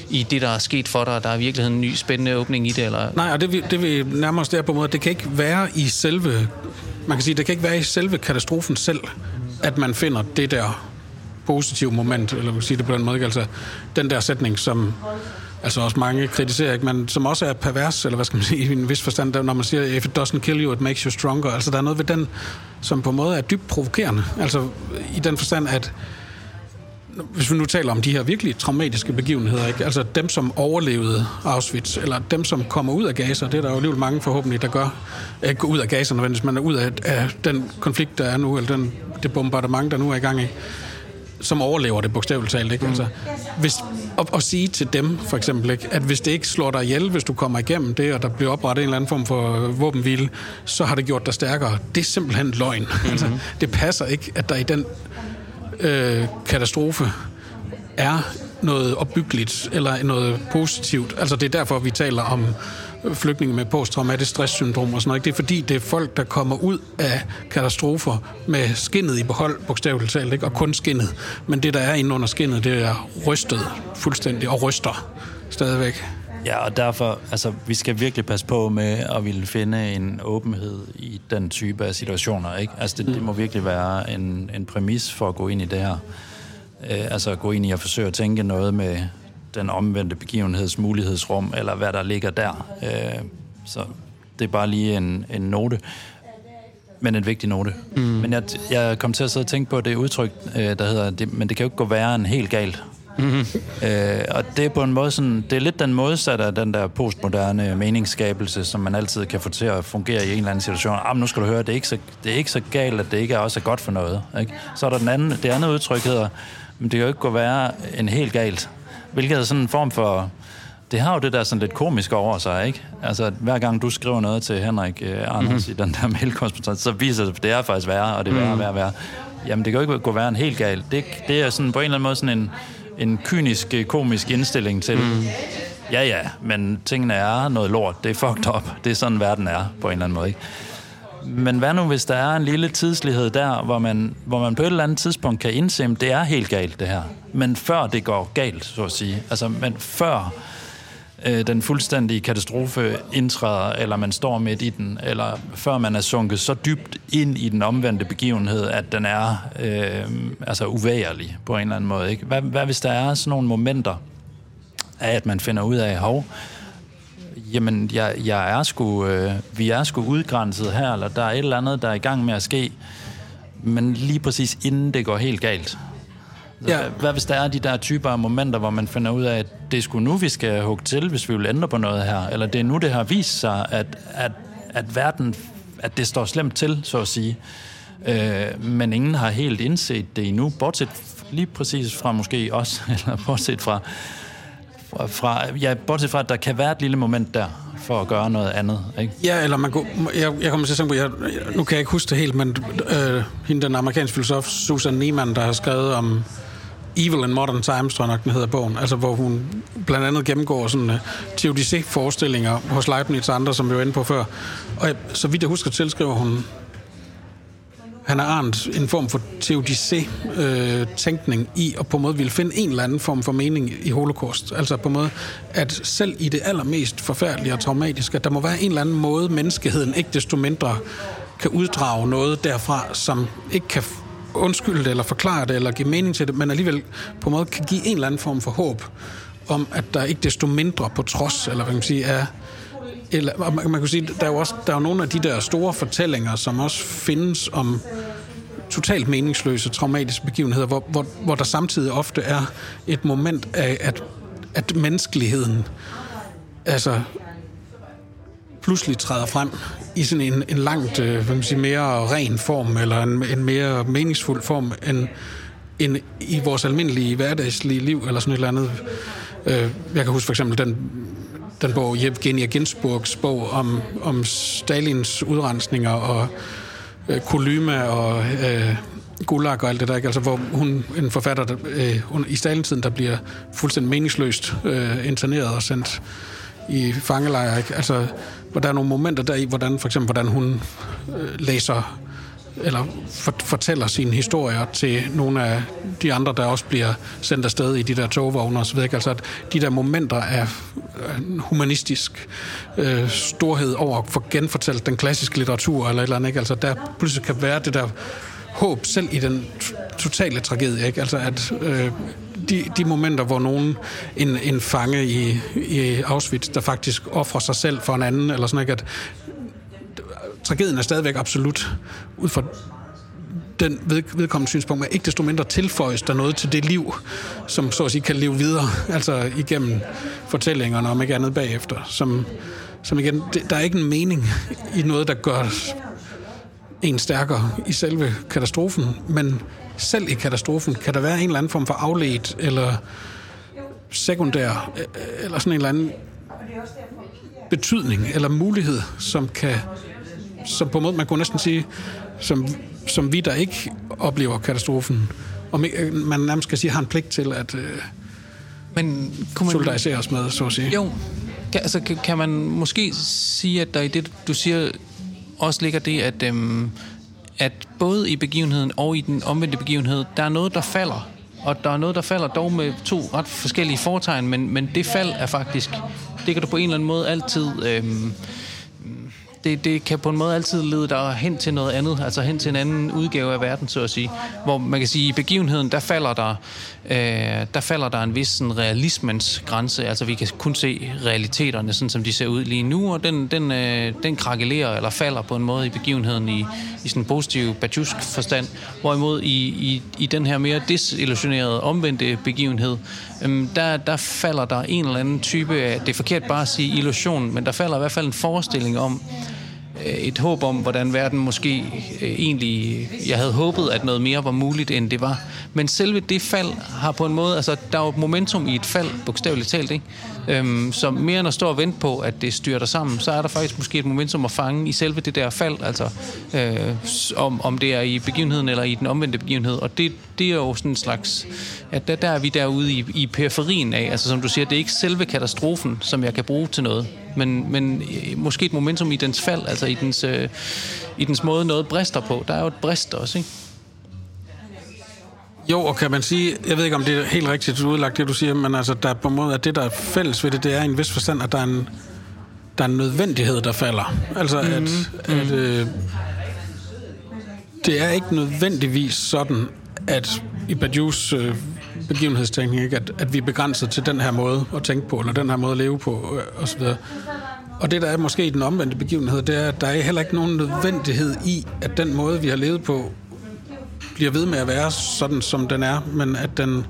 i det, der er sket for dig. Der er i virkeligheden en ny spændende åbning i det. Eller? Nej, og det, det vil nærmest der på en måde, det kan ikke være i selve, man kan sige, det kan ikke være i selve katastrofen selv, at man finder det der positive moment, eller vil sige det på den måde, altså den der sætning, som altså også mange kritiserer, ikke? men som også er pervers, eller hvad skal man sige, i en vis forstand, når man siger, if it doesn't kill you, it makes you stronger. Altså der er noget ved den, som på en måde er dybt provokerende. Altså i den forstand, at hvis vi nu taler om de her virkelig traumatiske begivenheder, ikke? altså dem, som overlevede Auschwitz, eller dem, som kommer ud af Gaza, det er der jo alligevel mange forhåbentlig, der gør, eh, ikke ud af Gaza nødvendigvis, men er ud af, af den konflikt, der er nu, eller den, det bombardement, der nu er i gang i som overlever det bogstaveligt talt. Ikke? Mm. Altså, hvis, og, og sige til dem, for eksempel, ikke, at hvis det ikke slår dig ihjel, hvis du kommer igennem det, og der bliver oprettet en eller anden form for våbenhvile, så har det gjort dig stærkere. Det er simpelthen løgn. Mm-hmm. Altså, det passer ikke, at der i den øh, katastrofe er noget opbyggeligt eller noget positivt. Altså det er derfor, vi taler om flygtninge med posttraumatisk stresssyndrom og sådan noget. Det er fordi, det er folk, der kommer ud af katastrofer med skinnet i behold, bogstaveligt talt, ikke? og kun skinnet. Men det, der er inde under skinnet, det er rystet fuldstændig og ryster stadigvæk. Ja, og derfor, altså, vi skal virkelig passe på med at ville finde en åbenhed i den type af situationer, ikke? Altså, det, det må virkelig være en, en præmis for at gå ind i det her. Øh, altså, at gå ind i at forsøge at tænke noget med den omvendte begivenheds mulighedsrum, eller hvad der ligger der. Øh, så det er bare lige en, en note, men en vigtig note. Mm. Men jeg, jeg kom til at sidde og tænke på det udtryk, øh, der hedder, det, men det kan jo ikke gå værre end helt galt. Mm-hmm. Øh, og det er på en måde sådan, det er lidt den modsatte af den der postmoderne meningsskabelse, som man altid kan få til at fungere i en eller anden situation. Ah, nu skal du høre, det er ikke så, det er ikke så galt, at det ikke er også er godt for noget. Ikke? Så er der den anden, det andet udtryk hedder, men det kan jo ikke gå værre end helt galt. Hvilket er sådan en form for... Det har jo det der sådan lidt komisk over sig, ikke? Altså, hver gang du skriver noget til Henrik uh, Anders mm-hmm. i den der mailkorrespondance, så viser det, at det er faktisk værre, og det er værre, mm. værre, værre. Jamen, det kan jo ikke gå værre end helt galt. Det, det er sådan på en eller anden måde sådan en, en kynisk, øh, komisk indstilling til, mm. ja ja, men tingene er noget lort, det er fucked up, det er sådan verden er, på en eller anden måde, ikke? Men hvad nu, hvis der er en lille tidslighed der, hvor man, hvor man på et eller andet tidspunkt kan indse, at det er helt galt, det her. Men før det går galt, så at sige. Altså, men før øh, den fuldstændige katastrofe indtræder, eller man står midt i den, eller før man er sunket så dybt ind i den omvendte begivenhed, at den er øh, altså uværlig på en eller anden måde. Ikke? Hvad, hvad hvis der er sådan nogle momenter af, at man finder ud af, hov, jamen, jeg, jeg er sgu, øh, vi er sgu udgrænset her, eller der er et eller andet, der er i gang med at ske, men lige præcis inden det går helt galt. Ja. Hvad, hvis der er de der typer af momenter, hvor man finder ud af, at det er sgu nu, vi skal hugge til, hvis vi vil ændre på noget her, eller det er nu, det har vist sig, at, at, at verden, at det står slemt til, så at sige. Øh, men ingen har helt indset det endnu, bortset lige præcis fra måske os, [laughs] eller bortset fra, fra, ja, bortset fra, at der kan være et lille moment der, for at gøre noget andet, ikke? Ja, eller man kunne, jeg, jeg kommer til at tænke på, jeg, nu kan jeg ikke huske det helt, men øh, hende, den amerikanske filosof Susan Neiman, der har skrevet om Evil in Modern Times, tror jeg nok, den hedder bogen, altså hvor hun blandt andet gennemgår sådan uh, teodicé-forestillinger hos Leibniz og andre, som vi var inde på før. Og jeg, så vidt jeg husker, tilskriver hun han har arnt en form for teodicé-tænkning øh, i, at på en måde ville finde en eller anden form for mening i holocaust. Altså på en måde, at selv i det allermest forfærdelige og traumatiske, at der må være en eller anden måde, menneskeheden ikke desto mindre kan uddrage noget derfra, som ikke kan undskylde det, eller forklare det, eller give mening til det, men alligevel på en måde kan give en eller anden form for håb om, at der ikke desto mindre på trods, eller hvad man sige, er eller, man, man kan sige, der er jo også der er jo nogle af de der store fortællinger, som også findes om totalt meningsløse, traumatiske begivenheder, hvor, hvor, hvor der samtidig ofte er et moment af, at, at menneskeligheden altså pludselig træder frem i sådan en, en langt øh, hvad man sige, mere ren form, eller en, en mere meningsfuld form, end, end i vores almindelige hverdagslige liv, eller sådan et eller andet. Øh, jeg kan huske for eksempel den den bog, Jevgenia Ginsburgs bog om, om Stalins udrensninger og øh, Kolyma og øh, Gulag og alt det der, ikke? Altså, hvor hun, en forfatter der, øh, i Stalintiden, der bliver fuldstændig meningsløst øh, interneret og sendt i fangelejre, ikke? Altså, hvor der er nogle momenter der i, hvordan, for eksempel, hvordan hun øh, læser eller for, fortæller sine historier til nogle af de andre, der også bliver sendt afsted i de der togvogne osv. Altså at de der momenter af humanistisk øh, storhed over at få genfortalt den klassiske litteratur eller et eller andet, ikke? Altså der pludselig kan være det der håb selv i den totale tragedie, ikke? Altså at øh, de, de momenter, hvor nogen, en, en fange i, i Auschwitz, der faktisk offrer sig selv for en anden, eller sådan, ikke? at tragedien er stadigvæk absolut ud fra den ved, vedkommende synspunkt, men ikke desto mindre tilføjes der noget til det liv, som så at sige kan leve videre, altså igennem fortællingerne, om ikke andet bagefter, som, som igen, det, der er ikke en mening i noget, der gør en stærkere i selve katastrofen, men selv i katastrofen kan der være en eller anden form for afledt eller sekundær, eller sådan en eller anden betydning eller mulighed, som kan som på en måde, man kunne næsten sige, som, som vi, der ikke oplever katastrofen, og man nærmest skal sige, har en pligt til at øh, Men kunne man, solidarisere os med, så at sige. Jo, kan, altså, kan, man måske sige, at der i det, du siger, også ligger det, at, øhm, at både i begivenheden og i den omvendte begivenhed, der er noget, der falder, og der er noget, der falder dog med to ret forskellige fortegn, men, men det fald er faktisk, det kan du på en eller anden måde altid... Øhm, det, det kan på en måde altid lede dig hen til noget andet, altså hen til en anden udgave af verden, så at sige. Hvor man kan sige, at i begivenheden, der falder der, øh, der falder der en vis sådan, realismens grænse, altså vi kan kun se realiteterne, sådan som de ser ud lige nu, og den, den, øh, den krakelerer eller falder på en måde i begivenheden i, i sådan en positiv bajusk forstand, hvorimod i, i, i den her mere desillusionerede, omvendte begivenhed, øh, der, der falder der en eller anden type af, det er forkert bare at sige illusion, men der falder i hvert fald en forestilling om, Øh, et håb om, hvordan verden måske øh, egentlig... Jeg havde håbet, at noget mere var muligt, end det var. Men selve det fald har på en måde... Altså, der er jo et momentum i et fald, bogstaveligt talt, ikke? Øhm, så mere end at stå og vente på, at det styrter sammen, så er der faktisk måske et momentum at fange i selve det der fald, altså øh, om, om det er i begivenheden eller i den omvendte begivenhed. Og det, det er jo sådan en slags... At der, der er vi derude i, i periferien af, altså som du siger, det er ikke selve katastrofen, som jeg kan bruge til noget men, men øh, måske et momentum i dens fald, altså i dens, øh, i dens måde noget brister på. Der er jo et brist også, ikke? Jo, og kan man sige, jeg ved ikke, om det er helt rigtigt udlagt, det du siger, men altså, der er på en måde, at det, der er fælles ved det, det er i en vis forstand, at der er en, der er en nødvendighed, der falder. Altså, mm-hmm. at, at øh, det er ikke nødvendigvis sådan, at i Badiou's øh, begivenhedstænkning, ikke, at, at vi er begrænset til den her måde at tænke på, eller den her måde at leve på, øh, osv. Og det, der er måske den omvendte begivenhed, det er, at der er heller ikke nogen nødvendighed i, at den måde, vi har levet på, bliver ved med at være sådan, som den er, men at den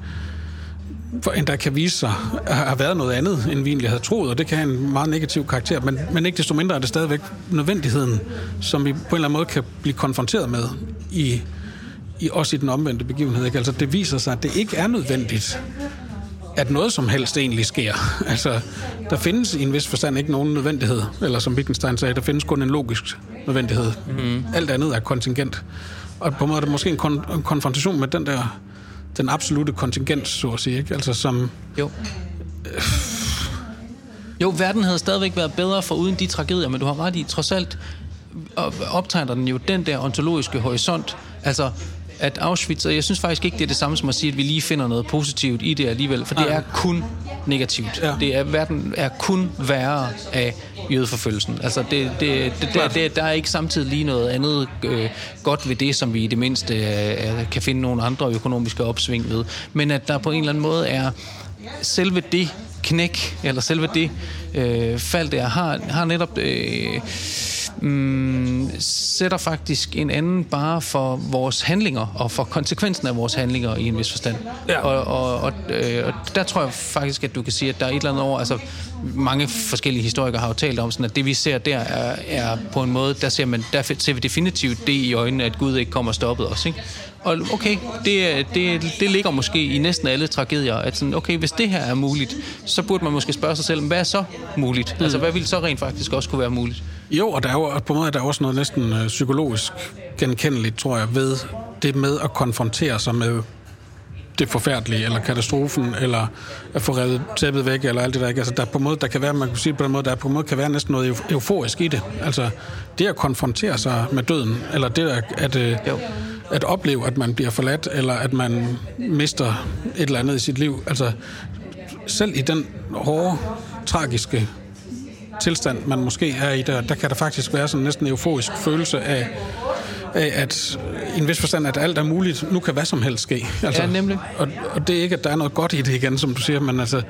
for endda kan vise sig at have været noget andet, end vi egentlig havde troet, og det kan have en meget negativ karakter, men, men ikke desto mindre er det stadigvæk nødvendigheden, som vi på en eller anden måde kan blive konfronteret med i, i også i den omvendte begivenhed. Ikke? Altså det viser sig, at det ikke er nødvendigt, at noget som helst egentlig sker. [laughs] Altså, der findes i en vis forstand ikke nogen nødvendighed, eller som Wittgenstein sagde, der findes kun en logisk nødvendighed. Mm. Alt andet er kontingent. Og på en måde er det måske en, kon- en konfrontation med den der den absolute kontingent, så at sige, ikke? Altså som... Jo. Jo, verden havde stadigvæk været bedre for uden de tragedier, men du har ret i, trods alt optegner den jo den der ontologiske horisont. Altså, at Auschwitz, og jeg synes faktisk ikke, det er det samme som at sige, at vi lige finder noget positivt i det alligevel, for det er kun negativt. Ja. Det er, verden er kun værre af jødeforfølgelsen. Altså, det, det, det, der, det, der er ikke samtidig lige noget andet øh, godt ved det, som vi i det mindste øh, kan finde nogle andre økonomiske opsving ved. Men at der på en eller anden måde er selve det knæk, eller selve det øh, fald, der har, har netop... Øh, mm, sætter faktisk en anden bare for vores handlinger og for konsekvensen af vores handlinger i en vis forstand. Ja. Og, og, og, øh, og der tror jeg faktisk, at du kan sige, at der er et eller andet over, altså mange forskellige historikere har jo talt om, sådan, at det vi ser der er, er på en måde, der ser, man, der ser vi definitivt det i øjnene, at Gud ikke kommer og stoppet os. Ikke? Og okay, det, det, det ligger måske i næsten alle tragedier, at sådan, okay, hvis det her er muligt, så burde man måske spørge sig selv, hvad er så muligt? Mm. Altså, hvad vil så rent faktisk også kunne være muligt? Jo, og der er jo, på en måde er der også noget næsten øh, psykologisk genkendeligt, tror jeg, ved det med at konfrontere sig med det forfærdelige, eller katastrofen, eller at få revet tæppet væk, eller alt det der. Ikke? Altså, der på en måde, der kan være, man kan sige på den måde, der på en måde kan være næsten noget euforisk i det. Altså, det at konfrontere sig med døden, eller det at, at, øh, at opleve, at man bliver forladt, eller at man mister et eller andet i sit liv. Altså, selv i den hårde, tragiske tilstand, man måske er i der, der kan der faktisk være sådan næsten en euforisk følelse af, af at i en vis forstand, at alt er muligt. Nu kan hvad som helst ske. Altså, ja, nemlig. Og, og det er ikke, at der er noget godt i det igen, som du siger, men altså,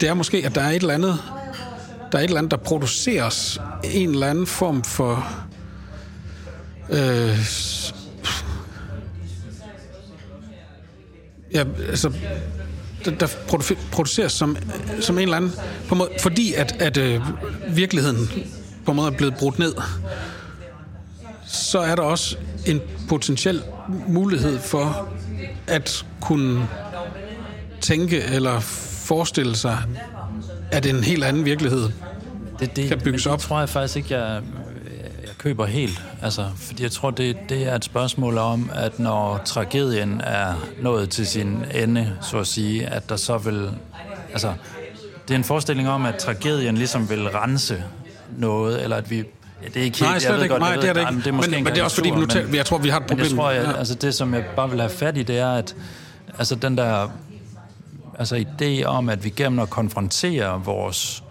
det er måske, at der er et eller andet, der er et eller andet, der produceres en eller anden form for øh, ja, altså der, der produceres som, som en eller anden, på måde, fordi at, at øh, virkeligheden på en måde er blevet brudt ned, så er der også en potentiel mulighed for at kunne tænke eller forestille sig, at en helt anden virkelighed det, det, kan bygges op. Det tror jeg faktisk ikke, jeg køber helt. Altså, fordi jeg tror, det, det er et spørgsmål om, at når tragedien er nået til sin ende, så at sige, at der så vil... Altså, det er en forestilling om, at tragedien ligesom vil rense noget, eller at vi... Ja, det er ikke helt... Nej, slet ikke. Nej, det er det ikke. Det er men, men det er også fordi, nu men, jeg tror, vi har et problem. Men jeg tror, jeg, altså, det, som jeg bare vil have fat i, det er, at altså, den der altså, idé om, at vi gennem at konfrontere vores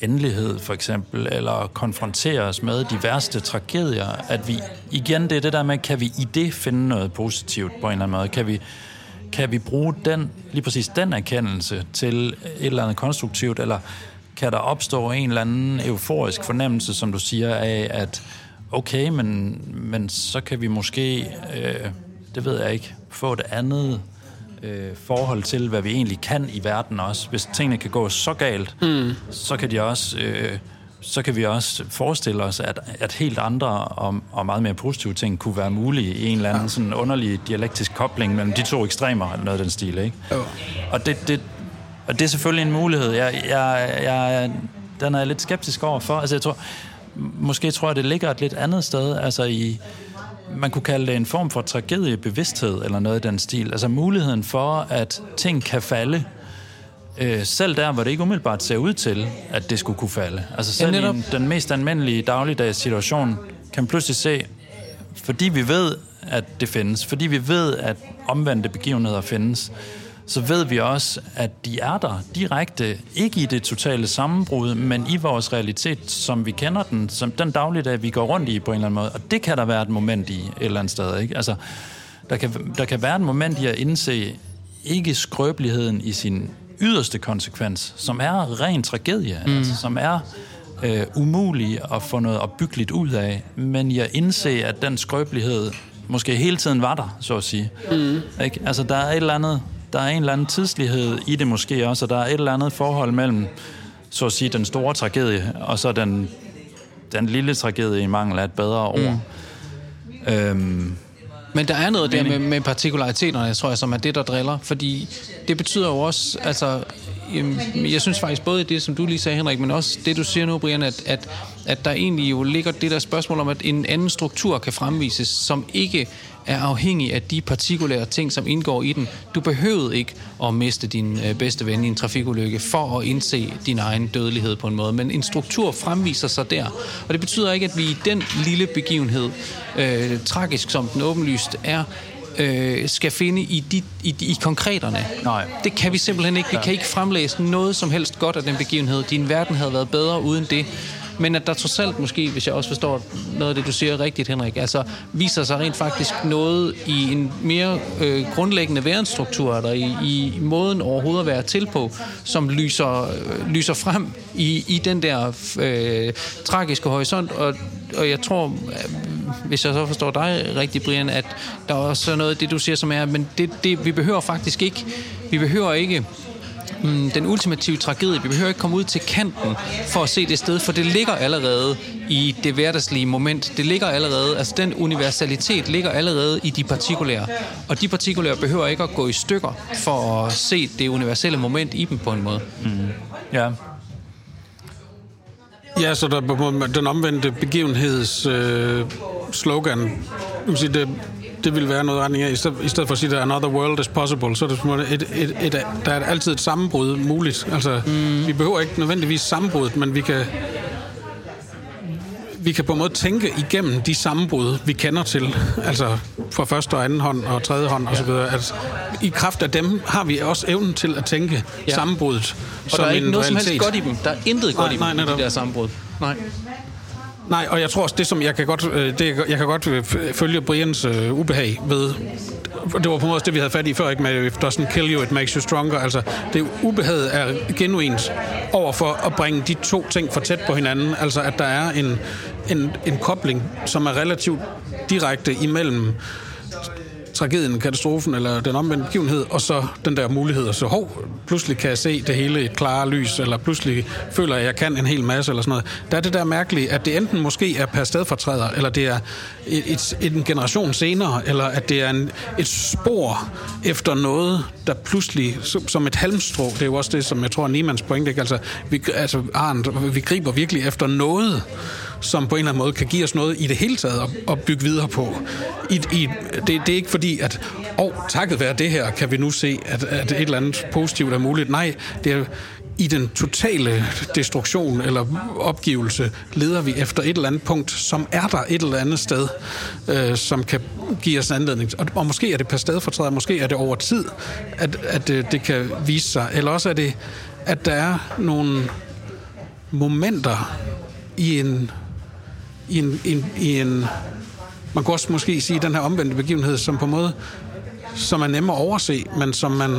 endelighed for eksempel, eller konfrontere os med de værste tragedier, at vi, igen, det er det der med, kan vi i det finde noget positivt på en eller anden måde? Kan vi, kan vi bruge den, lige præcis den erkendelse til et eller andet konstruktivt, eller kan der opstå en eller anden euforisk fornemmelse, som du siger, af at okay, men, men så kan vi måske, øh, det ved jeg ikke, få et andet øh, forhold til, hvad vi egentlig kan i verden også. Hvis tingene kan gå så galt, mm. så kan de også... Øh, så kan vi også forestille os, at, at helt andre og, og meget mere positive ting kunne være mulige i en eller anden sådan underlig dialektisk kobling mellem de to ekstremer, eller noget af den stil, ikke? Jo. Og det, det, og det er selvfølgelig en mulighed. Jeg, jeg, jeg, den er jeg lidt skeptisk over for. Altså, jeg tror, måske tror jeg, det ligger et lidt andet sted, altså i, man kunne kalde det en form for tragediebevidsthed, eller noget i den stil. Altså muligheden for, at ting kan falde, øh, selv der, hvor det ikke umiddelbart ser ud til, at det skulle kunne falde. Altså selv Ja, i en, den mest almindelige dagligdags situation, kan man pludselig se, fordi vi ved, at det findes, fordi vi ved, at omvendte begivenheder findes, så ved vi også, at de er der direkte, ikke i det totale sammenbrud, men i vores realitet, som vi kender den, som den dagligdag, vi går rundt i på en eller anden måde. Og det kan der være et moment i et eller andet sted. Ikke? Altså, der, kan, der kan være et moment i at indse ikke skrøbeligheden i sin yderste konsekvens, som er ren tragedie, mm. altså, som er øh, umulig at få noget opbyggeligt ud af, men jeg indse, at den skrøbelighed måske hele tiden var der, så at sige. Mm. Ikke? Altså, der er et eller andet, der er en eller anden tidslighed i det måske også, og der er et eller andet forhold mellem, så at sige, den store tragedie, og så den, den lille tragedie i mangel af et bedre ord. Mm. Øhm, Men der er noget der med, med partikulariteterne, tror jeg, som er det, der driller. Fordi det betyder jo også, altså, jeg synes faktisk både det, som du lige sagde, Henrik, men også det, du siger nu, Brian, at, at, at der egentlig jo ligger det der spørgsmål om, at en anden struktur kan fremvises, som ikke er afhængig af de partikulære ting, som indgår i den. Du behøvede ikke at miste din øh, bedste ven i en trafikulykke for at indse din egen dødelighed på en måde, men en struktur fremviser sig der. Og det betyder ikke, at vi i den lille begivenhed, øh, tragisk som den åbenlyst er, øh, skal finde i, de, i, i konkreterne. Nej. Det kan vi simpelthen ikke. Vi kan ikke fremlæse noget som helst godt af den begivenhed. Din verden havde været bedre uden det. Men at der trods alt måske, hvis jeg også forstår noget af det, du siger rigtigt, Henrik, altså viser sig rent faktisk noget i en mere øh, grundlæggende værenstruktur, eller i, i måden overhovedet at være til på, som lyser, øh, lyser frem i, i den der øh, tragiske horisont. Og, og jeg tror, øh, hvis jeg så forstår dig rigtigt, Brian, at der er også noget af det, du siger, som er, men det, det, vi behøver faktisk ikke, vi behøver ikke mm, den ultimative tragedie. Vi behøver ikke komme ud til kanten for at se det sted, for det ligger allerede i det hverdagslige moment. Det ligger allerede, altså den universalitet ligger allerede i de partikulære. Og de partikulære behøver ikke at gå i stykker for at se det universelle moment i dem på en måde. ja, Ja, så der er den omvendte begivenheds øh, slogan, du kan sige, det, det vil være noget retning af, i stedet, i stedet for at sige, at another world is possible, så er det et, et, et, et, der er altid et sammenbrud muligt. Altså, mm. vi behøver ikke nødvendigvis sammenbrud, men vi kan, vi kan på en måde tænke igennem de sammenbrud, vi kender til, altså fra første og anden hånd og tredje hånd osv., at i kraft af dem har vi også evnen til at tænke Ja. ja. sammenbruddet Og som der er ikke noget som realitet. helst godt i dem. Der er intet godt Nej, i nej, dem, i netop. de der sammenbrud. Nej. Nej, og jeg tror også, det som jeg kan godt, øh, det, jeg kan godt øh, følge Brians øh, ubehag ved, det var på en måde det, vi havde fat i før, ikke med, if doesn't kill you, it makes you stronger. Altså, det ubehaget er genuint over for at bringe de to ting for tæt på hinanden. Altså, at der er en, en, en kobling, som er relativt direkte imellem tragedien, katastrofen eller den omvendte begivenhed, og så den der mulighed, så hov, pludselig kan jeg se det hele i et klare lys, eller pludselig føler jeg, at jeg kan en hel masse, eller sådan noget. Der er det der mærkelige, at det enten måske er per stedfortræder, eller det er et, et, en generation senere, eller at det er en, et spor efter noget, der pludselig, som- som et halmstrå, det er jo også det, som jeg tror er Niemands pointe, ikke? Altså, vi, altså Arndt, vi griber virkelig efter noget, som på en eller anden måde kan give os noget i det hele taget at, at bygge videre på. I, i, det, det er ikke fordi, at oh, takket være det her, kan vi nu se, at, at et eller andet positivt er muligt. Nej, det er i den totale destruktion eller opgivelse leder vi efter et eller andet punkt, som er der et eller andet sted, øh, som kan give os en anledning. Og, og måske er det per stedfortræder, måske er det over tid, at, at øh, det kan vise sig. Eller også er det, at der er nogle momenter i en, i en, i en, i en man kan også måske sige den her omvendte begivenhed, som på en måde, som er nemmere at overse, men som man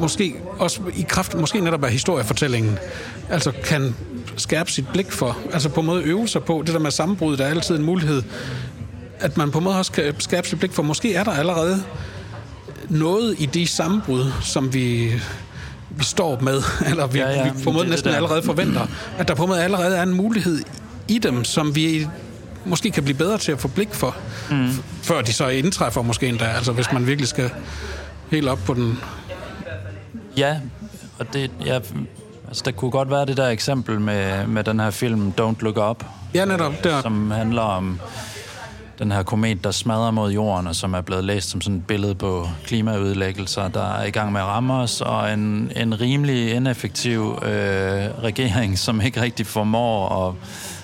måske også i kraft, måske netop af historiefortællingen, altså kan skærpe sit blik for, altså på en måde øve sig på, det der med sammenbrud, der er altid en mulighed, at man på en måde også kan skærpe sit blik for, måske er der allerede noget i de sammenbrud, som vi vi står med, [laughs] eller vi, Ja, ja, vi på en måde næsten det der. allerede forventer, at der på en måde allerede er en mulighed i dem, som vi måske kan blive bedre til at få blik for, mm. før de så indtræffer måske endda, altså hvis man virkelig skal helt op på den... Ja, og det, ja, altså, der kunne godt være det der eksempel med, med den her film Don't Look Up, Ja, netop der. som handler om den her komet, der smadrer mod jorden, og som er blevet læst som sådan et billede på klimaudlæggelser, der er i gang med at ramme os, og en, en rimelig ineffektiv øh, regering, som ikke rigtig formår at,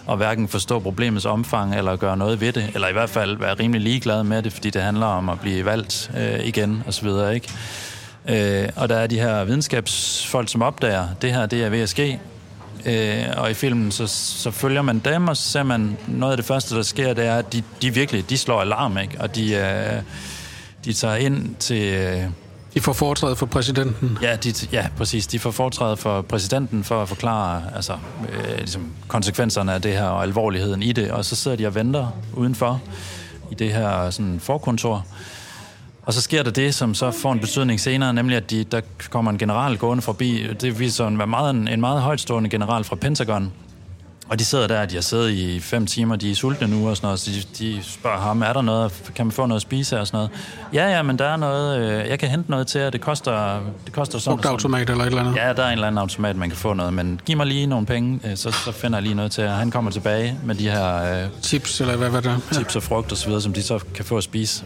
og hverken forstå problemets omfang eller gøre noget ved det, eller i hvert fald være rimelig ligeglad med det, fordi det handler om at blive valgt øh, igen, og så videre, ikke? Øh, og der er de her videnskabsfolk, som opdager, det her det er ved at ske, Øh, og i filmen, så, så følger man dem, og så ser man, noget af det første, der sker, det er, at de, de virkelig, de slår alarm, ikke? Og de, øh, de tager ind til... Øh, de får foretrædet for præsidenten. Ja, de, ja, præcis. De får foretrædet for præsidenten for at forklare altså, øh, ligesom konsekvenserne af det her og alvorligheden i det. Og så sidder de og venter udenfor i det her sådan, forkontor. Og så sker der det, som så får en betydning senere, nemlig at de, der kommer en general gående forbi. Det viser en meget, en meget højtstående general fra Pentagon. Og de sidder der, de har siddet i fem timer, de er sultne nu og sådan noget, så de, de spørger ham, er der noget, kan man få noget at spise og sådan noget? Ja, ja, men der er noget, øh, jeg kan hente noget til jer, det koster, det koster sådan Brugt automat eller et eller andet? Ja, der er en eller anden automat, man kan få noget, men giv mig lige nogle penge, øh, så, så finder jeg lige noget til jer. Han kommer tilbage med de her... Øh, chips eller hvad, hvad der? Chips og frugt og så videre, som de så kan få at spise.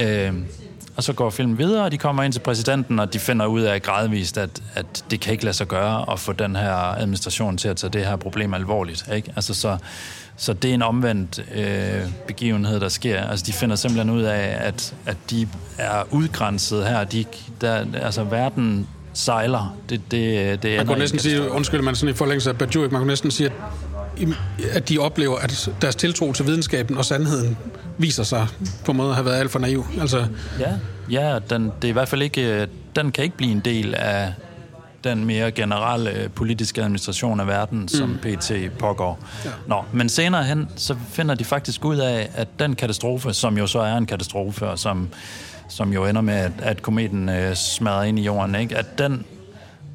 Øh, og så går filmen videre, og de kommer ind til præsidenten, og de finder ud af gradvist, at, at det kan ikke lade sig gøre at få den her administration til at tage det her problem alvorligt. Ikke? Altså, så, så det er en omvendt øh, begivenhed, der sker. Altså, de finder simpelthen ud af, at, at de er udgrænset her. De, der, altså, verden sejler. Det, det, det man kunne næsten sige, undskyld, man sådan i forlængelse af Bajur, man kunne næsten sige, at at de oplever, at deres tiltro til videnskaben og sandheden viser sig på en måde at have været alt for naiv. Altså... Ja, ja den, det er i hvert fald ikke, den kan ikke blive en del af den mere generelle politiske administration af verden, som mm. PT pågår. Ja. Nå, men senere hen, så finder de faktisk ud af, at den katastrofe, som jo så er en katastrofe, og som, som jo ender med, at, at kometen øh, smadrer ind i jorden, ikke? at den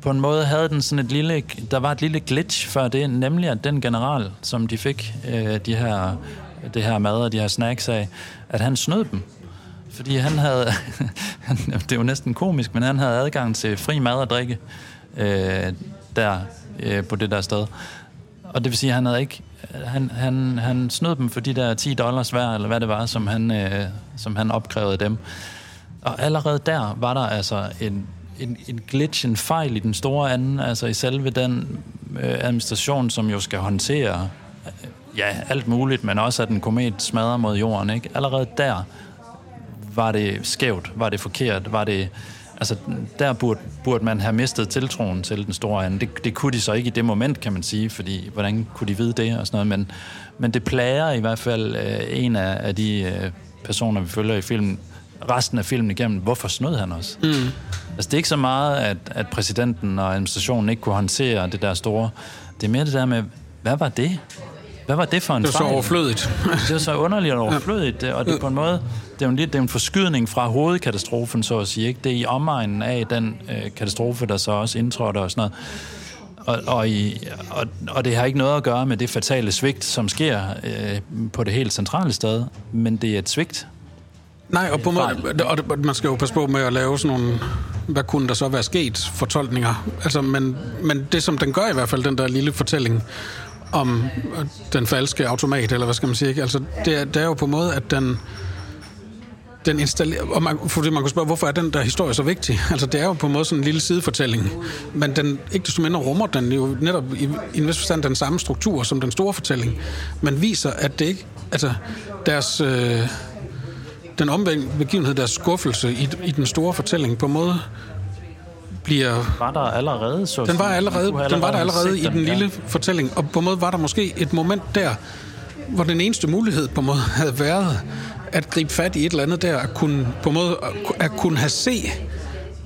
på en måde havde den sådan et lille, der var et lille glitch før det, nemlig at den general, som de fik øh, de her, det her mad og de her snacks af, at han snød dem. Fordi han havde, [laughs] det er jo næsten komisk, men han havde adgang til fri mad og drikke øh, der øh, på det der sted. Og det vil sige, at han havde ikke, han, han, han snød dem for de der 10 dollars hver, eller hvad det var, som han, øh, som han opkrævede dem. Og allerede der var der altså en en, en glitch, en fejl i den store anden, altså i selve den øh, administration, som jo skal håndtere ja, alt muligt, men også at en komet smadrer mod jorden. Ikke? Allerede der var det skævt, var det forkert, var det... Altså, der burde, burde man have mistet tiltroen til den store anden. Det, det kunne de så ikke i det moment, kan man sige, fordi hvordan kunne de vide det og sådan noget, men, men det plager i hvert fald øh, en af, af de øh, personer, vi følger i filmen, resten af filmen igennem, hvorfor snød han os? Mm. Altså, det er ikke så meget, at, at præsidenten og administrationen ikke kunne håndtere det der store. Det er mere det der med, hvad var det? Hvad var det for en Det var fejl? så overflødigt. det var så underligt og overflødigt, og det er på en måde, det er jo en, det er en forskydning fra hovedkatastrofen, så at sige. Ikke? Det er i omegnen af den øh, katastrofe, der så også indtrådte og sådan noget. Og, og, i, og, og det har ikke noget at gøre med det fatale svigt, som sker øh, på det helt centrale sted, men det er et svigt, Nej, og på måde, og man skal jo passe på med at lave sådan nogle, hvad kunne der så være sket, fortolkninger. Altså, men, men det, som den gør i hvert fald, den der lille fortælling om øh, den falske automat, eller hvad skal man sige, ikke? Altså, det er, det er jo på en måde, at den, den installerer, og man, fordi man kunne spørge, hvorfor er den der historie så vigtig? [laughs] Altså, det er jo på en måde sådan en lille sidefortælling, men den, ikke desto mindre rummer den jo netop i, i en vis forstand den samme struktur som den store fortælling, men viser, at det ikke, altså, deres... Øh, den omvendte begivenhed, deres skuffelse i, i den store fortælling, på en måde bliver... Var der allerede, så Den var, allerede, allerede den var der allerede i den, den lille ja. fortælling, og på en måde var der måske et moment der, hvor den eneste mulighed på en måde havde været at gribe fat i et eller andet der, at kunne, på en måde, at kunne have se,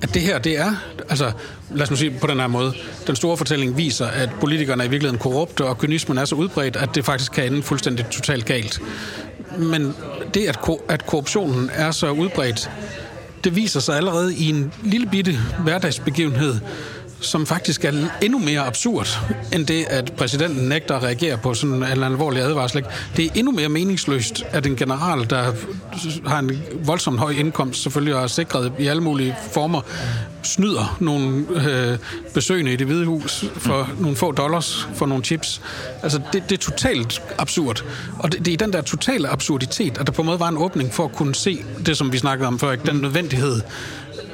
at det her, det er, altså lad os nu sige på den her måde, den store fortælling viser, at politikerne er i virkeligheden korrupte, og kynismen er så udbredt, at det faktisk kan ende fuldstændig totalt galt. Men det, at, at korruptionen er så udbredt, det viser sig allerede i en lille bitte hverdagsbegivenhed, som faktisk er endnu mere absurd, end det, at præsidenten nægter at reagere på sådan en alvorlig advarsel. Det er endnu mere meningsløst, at en general, der har en voldsomt høj indkomst, selvfølgelig er sikret i alle mulige former, snyder nogle øh, besøgende i det hvide hus for mm. nogle få dollars for nogle chips. Altså, det, det er totalt absurd. Og det, det er i den der totale absurditet, at der på en måde var en åbning for at kunne se det, som vi snakkede om før, ikke? den nødvendighed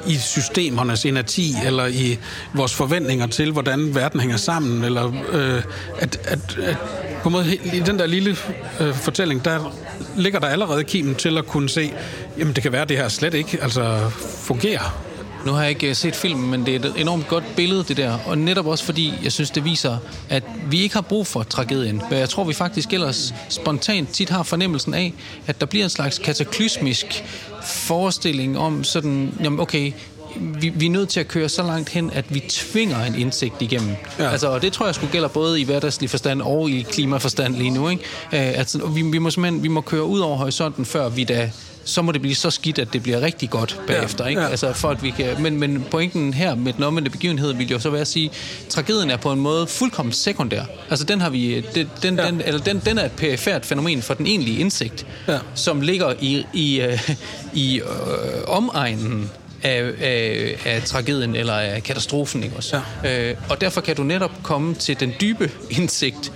i systemernes energi, eller i vores forventninger til, hvordan verden hænger sammen, eller øh, at, at, at på en måde i den der lille øh, fortælling, der ligger der allerede kimen til at kunne se, jamen det kan være, at det her slet ikke altså, fungerer. Nu har jeg ikke øh, set filmen, men det er et enormt godt billede, det der. Og netop også fordi, jeg synes, det viser, at vi ikke har brug for tragedien. Men jeg tror, vi faktisk ellers spontant tit har fornemmelsen af, at der bliver en slags kataklysmisk forestilling om sådan, jamen okay, vi, vi er nødt til at køre så langt hen, at vi tvinger en indsigt igennem. Ja. Altså, og det tror jeg skulle gælder både i hverdagslig forstand og i klimaforstand lige nu. Ikke? Uh, altså, vi, vi, må vi må køre ud over horisonten, før vi da så må det blive så skidt, at det bliver rigtig godt bagefter. Ja, ikke? Ja. Altså, for at vi kan, men, men pointen her med den omvendte begivenhed vil jo så være at sige, at tragedien er på en måde fuldkommen sekundær. Altså den har vi, den, den, ja. den, eller den, den er et perifært fænomen for den egentlige indsigt, ja. som ligger i, i, uh, i uh, omegnen af, af, af tragedien eller af katastrofen. Ikke også? Ja. Øh, og derfor kan du netop komme til den dybe [laughs] indsigt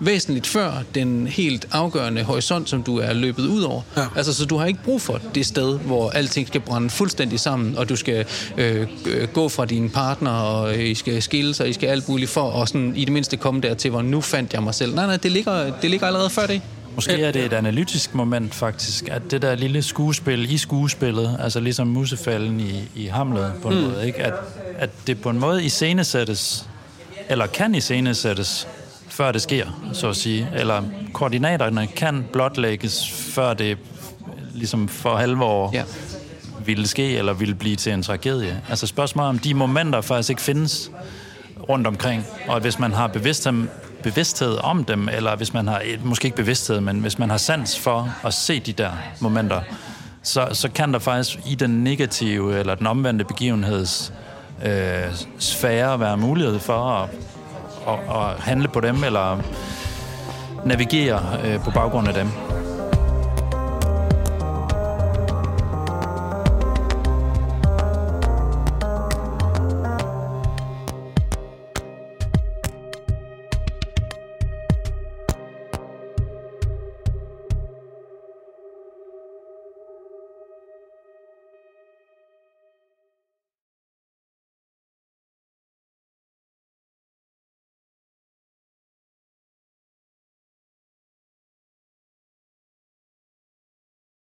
væsentligt før den helt afgørende horisont, som du er løbet ud over. Ja. Altså, så du har ikke brug for det sted, hvor alting skal brænde fuldstændig sammen, og du skal øh, gå fra din partner, og I skal skille sig, I skal alt muligt for, og sådan, i det mindste komme dertil, hvor nu fandt jeg mig selv. Nej, nej, det ligger, det ligger allerede før det. Måske er det et analytisk moment faktisk, at det der lille skuespil i skuespillet, altså ligesom musefalden i, i Hamlet på en mm. måde, ikke? At, at det på en måde iscenesættes, eller kan iscenesættes, før det sker, så at sige. Eller koordinaterne kan blotlægges, før det ligesom for halvår ja. ville ske, eller ville blive til en tragedie. Altså spørgsmålet om de momenter faktisk ikke findes rundt omkring, og hvis man har bevidsthed, bevidsthed om dem, eller hvis man har, måske ikke bevidsthed, men hvis man har sans for at se de der momenter, så, så kan der faktisk i den negative eller den omvendte begivenheds øh, sfære være mulighed for at, at, at handle på dem, eller navigere øh, på baggrund af dem.